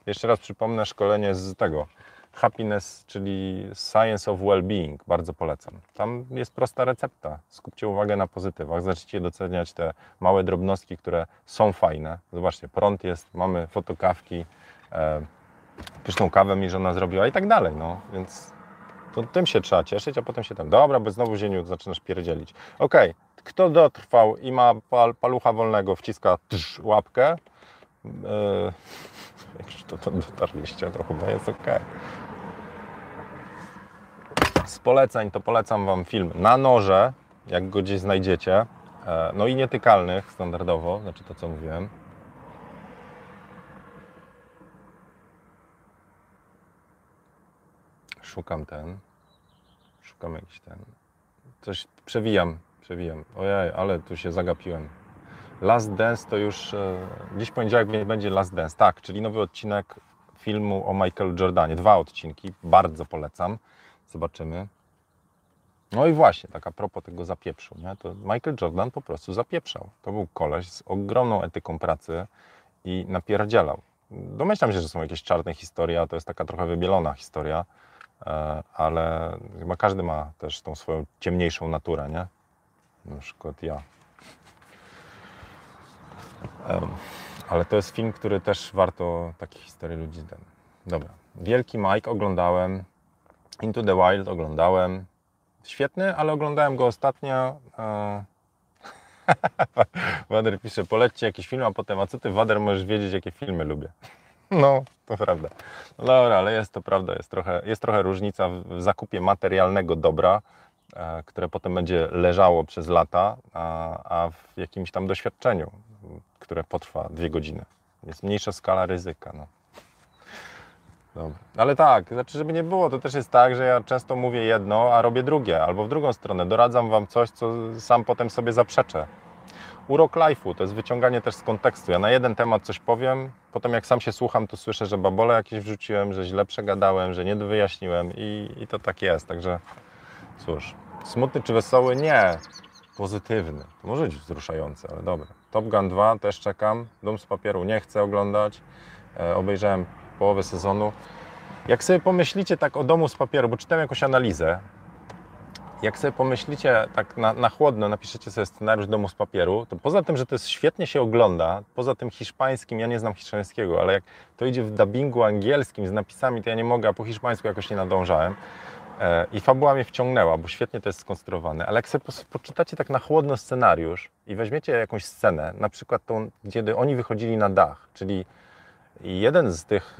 Jeszcze raz przypomnę szkolenie z tego. Happiness, czyli Science of Well-Being, bardzo polecam. Tam jest prosta recepta. Skupcie uwagę na pozytywach, zacznijcie doceniać te małe drobnostki, które są fajne. Zobaczcie, prąd jest, mamy fotokawki, e, pyszną kawę mi żona zrobiła i tak dalej. No. Więc to tym się trzeba cieszyć, a potem się tam, dobra, bo znowu zieniu zaczynasz pierdzielić. Okej, okay. kto dotrwał i ma pal, palucha wolnego, wciska tsz, łapkę. Yy, jak już to, to dotarliście, to chyba jest ok. Z poleceń to polecam Wam film na noże, jak go gdzieś znajdziecie. E, no i nietykalnych standardowo, znaczy to co mówiłem. Szukam ten, szukam jakiś ten, coś przewijam, przewijam, ojej, ale tu się zagapiłem. Last Dance to już, e, dziś poniedziałek będzie Last Dance, tak, czyli nowy odcinek filmu o Michael Jordanie, dwa odcinki, bardzo polecam, zobaczymy. No i właśnie, tak a propos tego zapieprzu, nie? to Michael Jordan po prostu zapieprzał. To był koleś z ogromną etyką pracy i napierdzielał. Domyślam się, że są jakieś czarne historie, a to jest taka trochę wybielona historia, ale chyba każdy ma też tą swoją ciemniejszą naturę, nie? Na przykład ja. Ale to jest film, który też warto takie historie ludzi. Ten. Dobra. Wielki Mike oglądałem. Into the Wild oglądałem. Świetny, ale oglądałem go ostatnio. E, Wader pisze, polećcie jakiś film, a potem, a co ty Wader możesz wiedzieć, jakie filmy lubię? No, to prawda. No dobra, ale jest to prawda, jest trochę, jest trochę różnica w zakupie materialnego dobra, e, które potem będzie leżało przez lata, a, a w jakimś tam doświadczeniu, które potrwa dwie godziny. Jest mniejsza skala ryzyka. No. Dobra. Ale tak, znaczy, żeby nie było, to też jest tak, że ja często mówię jedno, a robię drugie, albo w drugą stronę. Doradzam Wam coś, co sam potem sobie zaprzeczę. Urok life'u to jest wyciąganie też z kontekstu. Ja na jeden temat coś powiem, potem jak sam się słucham, to słyszę, że babole jakieś wrzuciłem, że źle przegadałem, że nie wyjaśniłem i, i to tak jest. Także cóż, smutny czy wesoły? Nie. Pozytywny. To może być wzruszające, ale dobra. Top Gun 2 też czekam. Dom z papieru nie chcę oglądać. E, obejrzałem połowę sezonu. Jak sobie pomyślicie tak o domu z papieru, bo czytałem jakąś analizę, jak sobie pomyślicie tak na, na, chłodno, napiszecie sobie scenariusz domu z papieru, to poza tym, że to jest świetnie się ogląda, poza tym hiszpańskim, ja nie znam hiszpańskiego, ale jak to idzie w dubbingu angielskim z napisami, to ja nie mogę, a po hiszpańsku jakoś nie nadążałem. E, I fabuła mnie wciągnęła, bo świetnie to jest skonstruowane. Ale jak sobie poczytacie tak na chłodno scenariusz i weźmiecie jakąś scenę, na przykład tą, gdzie oni wychodzili na dach, czyli jeden z tych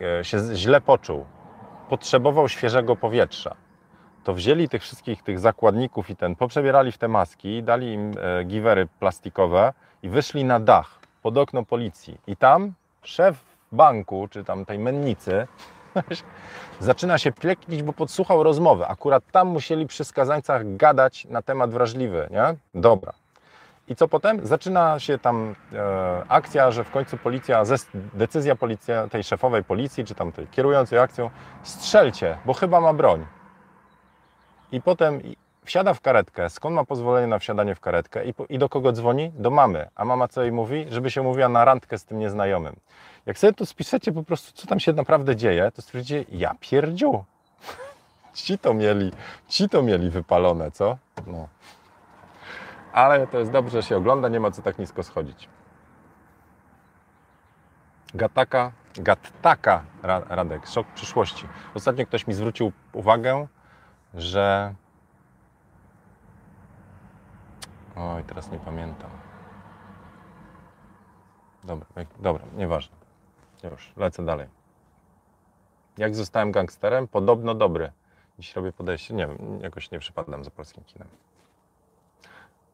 e, e, się źle poczuł, potrzebował świeżego powietrza to wzięli tych wszystkich tych zakładników i ten, poprzebierali w te maski, dali im e, giwery plastikowe i wyszli na dach pod okno policji. I tam szef banku, czy tam tej mennicy, zaczyna się pleknić, bo podsłuchał rozmowę. Akurat tam musieli przy skazańcach gadać na temat wrażliwy, nie? Dobra. I co potem? Zaczyna się tam e, akcja, że w końcu policja, decyzja policja, tej szefowej policji, czy tam tej kierującej akcją, strzelcie, bo chyba ma broń i potem wsiada w karetkę. Skąd ma pozwolenie na wsiadanie w karetkę i, i, do kogo dzwoni? Do mamy. A mama co jej mówi? Żeby się mówiła na randkę z tym nieznajomym. Jak sobie tu spiszecie po prostu, co tam się naprawdę dzieje, to stwierdzicie, ja pierdziu. ci to mieli, ci to mieli wypalone, co? No. Ale to jest dobrze, że się ogląda, nie ma co tak nisko schodzić. Gataka, Gattaka, Radek, szok przyszłości. Ostatnio ktoś mi zwrócił uwagę, że. Oj, teraz nie pamiętam. Dobra, dobra, nieważne. Już, lecę dalej. Jak zostałem gangsterem? Podobno dobry. Dziś robię podejście, nie wiem, jakoś nie przypadam za polskim kinem.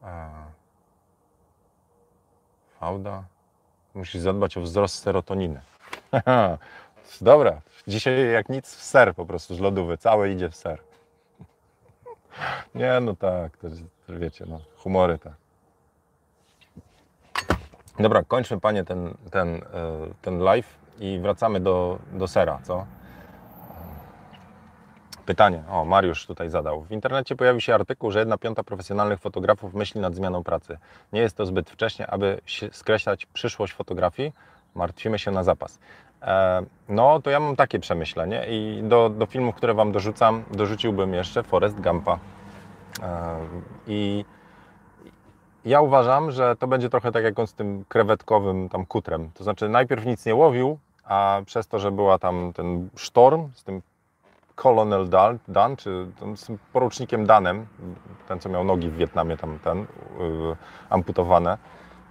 A... Fauda. Musisz zadbać o wzrost serotoniny. Dobra, dzisiaj jak nic w ser po prostu z lodówy, całe idzie w ser. Nie, no tak, to, to wiecie, no, humory tak. Dobra, kończmy Panie ten, ten, e, ten live i wracamy do, do sera, co? Pytanie, o Mariusz tutaj zadał. W internecie pojawił się artykuł, że jedna piąta profesjonalnych fotografów myśli nad zmianą pracy. Nie jest to zbyt wcześnie, aby skreślać przyszłość fotografii. Martwimy się na zapas. E, no, to ja mam takie przemyślenie i do, do filmów, które Wam dorzucam, dorzuciłbym jeszcze Forest Gampa. E, I ja uważam, że to będzie trochę tak jak on z tym krewetkowym tam kutrem. To znaczy najpierw nic nie łowił, a przez to, że była tam ten sztorm z tym Colonel Dan, Dan czy z tym porucznikiem Danem, ten co miał nogi w Wietnamie tam ten, yy, amputowane,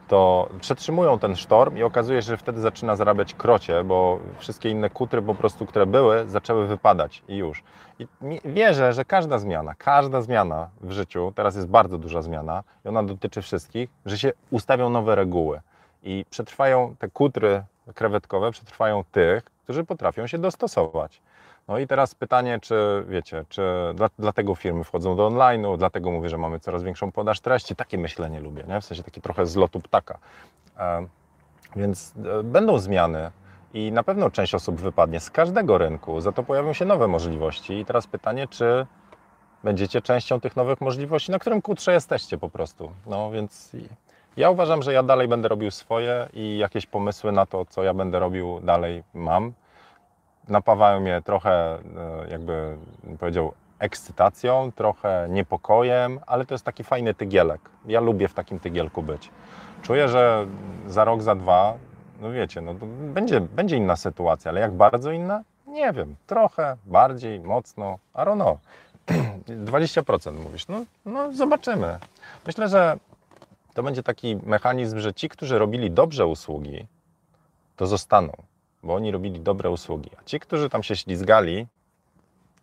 to przetrzymują ten sztorm i okazuje się, że wtedy zaczyna zarabiać krocie, bo wszystkie inne kutry po prostu, które były, zaczęły wypadać i już. I wierzę, że każda zmiana, każda zmiana w życiu, teraz jest bardzo duża zmiana i ona dotyczy wszystkich, że się ustawią nowe reguły i przetrwają te kutry krewetkowe, przetrwają tych, którzy potrafią się dostosować. No i teraz pytanie, czy wiecie, czy dla, dlatego firmy wchodzą do online'u, dlatego mówię, że mamy coraz większą podaż treści. Takie myślenie lubię, nie? w sensie taki trochę z lotu ptaka. E, więc e, będą zmiany i na pewno część osób wypadnie z każdego rynku, za to pojawią się nowe możliwości. I teraz pytanie, czy będziecie częścią tych nowych możliwości, na którym kurczę jesteście po prostu. No więc ja uważam, że ja dalej będę robił swoje i jakieś pomysły na to, co ja będę robił dalej mam. Napawają mnie trochę, e, jakby powiedział, ekscytacją, trochę niepokojem, ale to jest taki fajny tygielek. Ja lubię w takim tygielku być. Czuję, że za rok, za dwa, no wiecie, no będzie, będzie inna sytuacja, ale jak bardzo inna? Nie wiem. Trochę, bardziej, mocno, I don't know. 20% mówisz. No, no zobaczymy. Myślę, że to będzie taki mechanizm, że ci, którzy robili dobrze usługi, to zostaną, bo oni robili dobre usługi. A ci, którzy tam się ślizgali,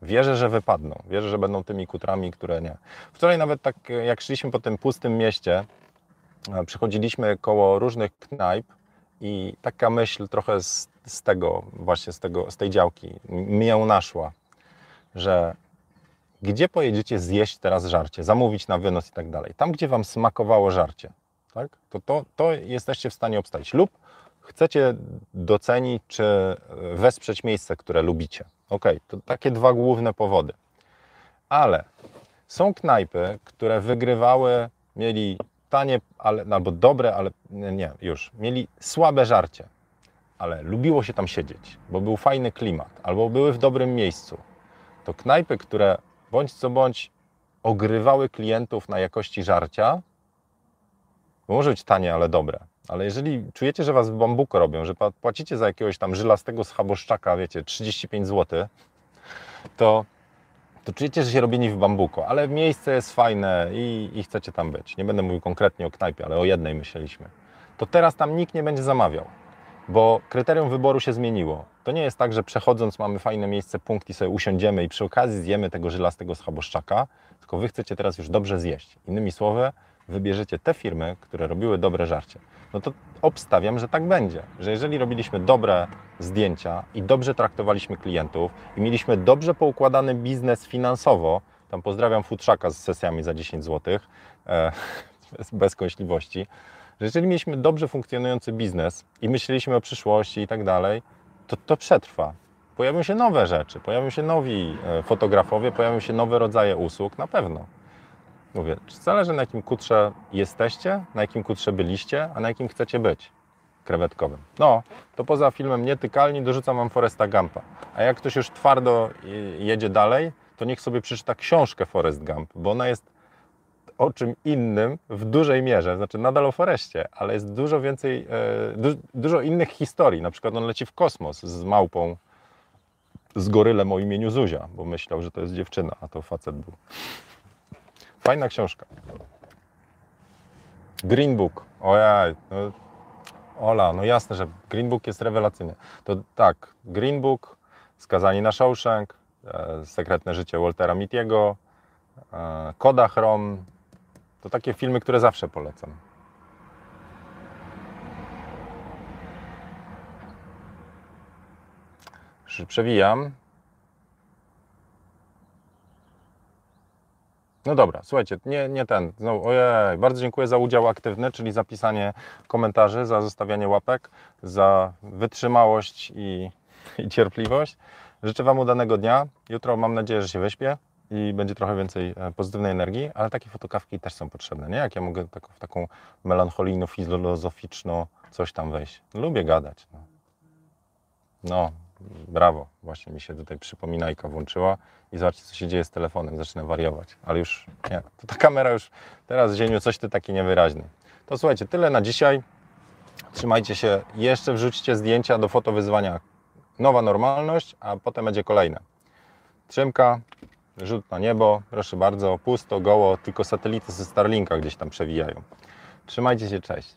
wierzę, że wypadną. Wierzę, że będą tymi kutrami, które nie. Wczoraj nawet tak, jak szliśmy po tym pustym mieście, przychodziliśmy koło różnych knajp i taka myśl trochę z, z tego, właśnie z, tego, z tej działki mnie naszła, że gdzie pojedziecie zjeść teraz żarcie, zamówić na wynos i tak dalej. Tam, gdzie Wam smakowało żarcie, tak? to, to, to jesteście w stanie obstać. Lub chcecie docenić czy wesprzeć miejsce, które lubicie. Ok, to takie dwa główne powody. Ale są knajpy, które wygrywały, mieli tanie, ale, albo dobre, ale nie, już, mieli słabe żarcie, ale lubiło się tam siedzieć, bo był fajny klimat, albo były w dobrym miejscu. To knajpy, które bądź co bądź ogrywały klientów na jakości żarcia, może być tanie, ale dobre. Ale jeżeli czujecie, że was w bambuko robią, że płacicie za jakiegoś tam żylastego schaboszczaka, wiecie, 35 zł, to, to czujecie, że się robieni w bambuko, ale miejsce jest fajne i, i chcecie tam być. Nie będę mówił konkretnie o knajpie, ale o jednej myśleliśmy. To teraz tam nikt nie będzie zamawiał bo kryterium wyboru się zmieniło. To nie jest tak, że przechodząc mamy fajne miejsce, punkt i sobie usiądziemy i przy okazji zjemy tego żylastego schaboszczaka, tylko wy chcecie teraz już dobrze zjeść. Innymi słowy, wybierzecie te firmy, które robiły dobre żarcie. No to obstawiam, że tak będzie, że jeżeli robiliśmy dobre zdjęcia i dobrze traktowaliśmy klientów i mieliśmy dobrze poukładany biznes finansowo, tam pozdrawiam futrzaka z sesjami za 10 zł, e, bez, bez kąśliwości, że jeżeli mieliśmy dobrze funkcjonujący biznes i myśleliśmy o przyszłości i tak dalej, to to przetrwa. Pojawią się nowe rzeczy, pojawią się nowi e, fotografowie, pojawią się nowe rodzaje usług, na pewno. Mówię, zależy na jakim kutrze jesteście, na jakim kutrze byliście, a na jakim chcecie być krewetkowym. No, to poza filmem Nietykalni dorzucam Wam Foresta Gampa. A jak ktoś już twardo jedzie dalej, to niech sobie przeczyta książkę Forest Gump, bo ona jest o czym innym w dużej mierze, znaczy nadal o Foreście, ale jest dużo więcej, e, du, dużo innych historii. Na przykład on leci w kosmos z małpą, z gorylem o imieniu Zuzia, bo myślał, że to jest dziewczyna, a to facet był. Fajna książka. Green Book. Ojej, no, Ola, no jasne, że Green Book jest rewelacyjny. To tak, Green Book, Skazani na Shawshank, e, Sekretne życie Waltera Mittiego, e, Kodachrom, to takie filmy, które zawsze polecam. Przewijam. No dobra, słuchajcie, nie, nie ten. Znowu, ojej, bardzo dziękuję za udział aktywny, czyli za pisanie komentarzy, za zostawianie łapek, za wytrzymałość i, i cierpliwość. Życzę Wam udanego dnia. Jutro mam nadzieję, że się wyśpię i będzie trochę więcej e, pozytywnej energii, ale takie fotokawki też są potrzebne, nie? Jak ja mogę tak, w taką melancholijno-filozoficzną coś tam wejść. Lubię gadać. No. no, brawo. Właśnie mi się tutaj przypominajka włączyła i zobaczcie, co się dzieje z telefonem. Zacznę wariować. Ale już nie, to ta kamera już teraz, Zieniu, coś ty taki niewyraźny. To słuchajcie, tyle na dzisiaj. Trzymajcie się. Jeszcze wrzućcie zdjęcia do fotowyzwania. Nowa normalność, a potem będzie kolejne. Trzymka, rzut na niebo, proszę bardzo, pusto, goło, tylko satelity ze Starlinka gdzieś tam przewijają. Trzymajcie się, cześć.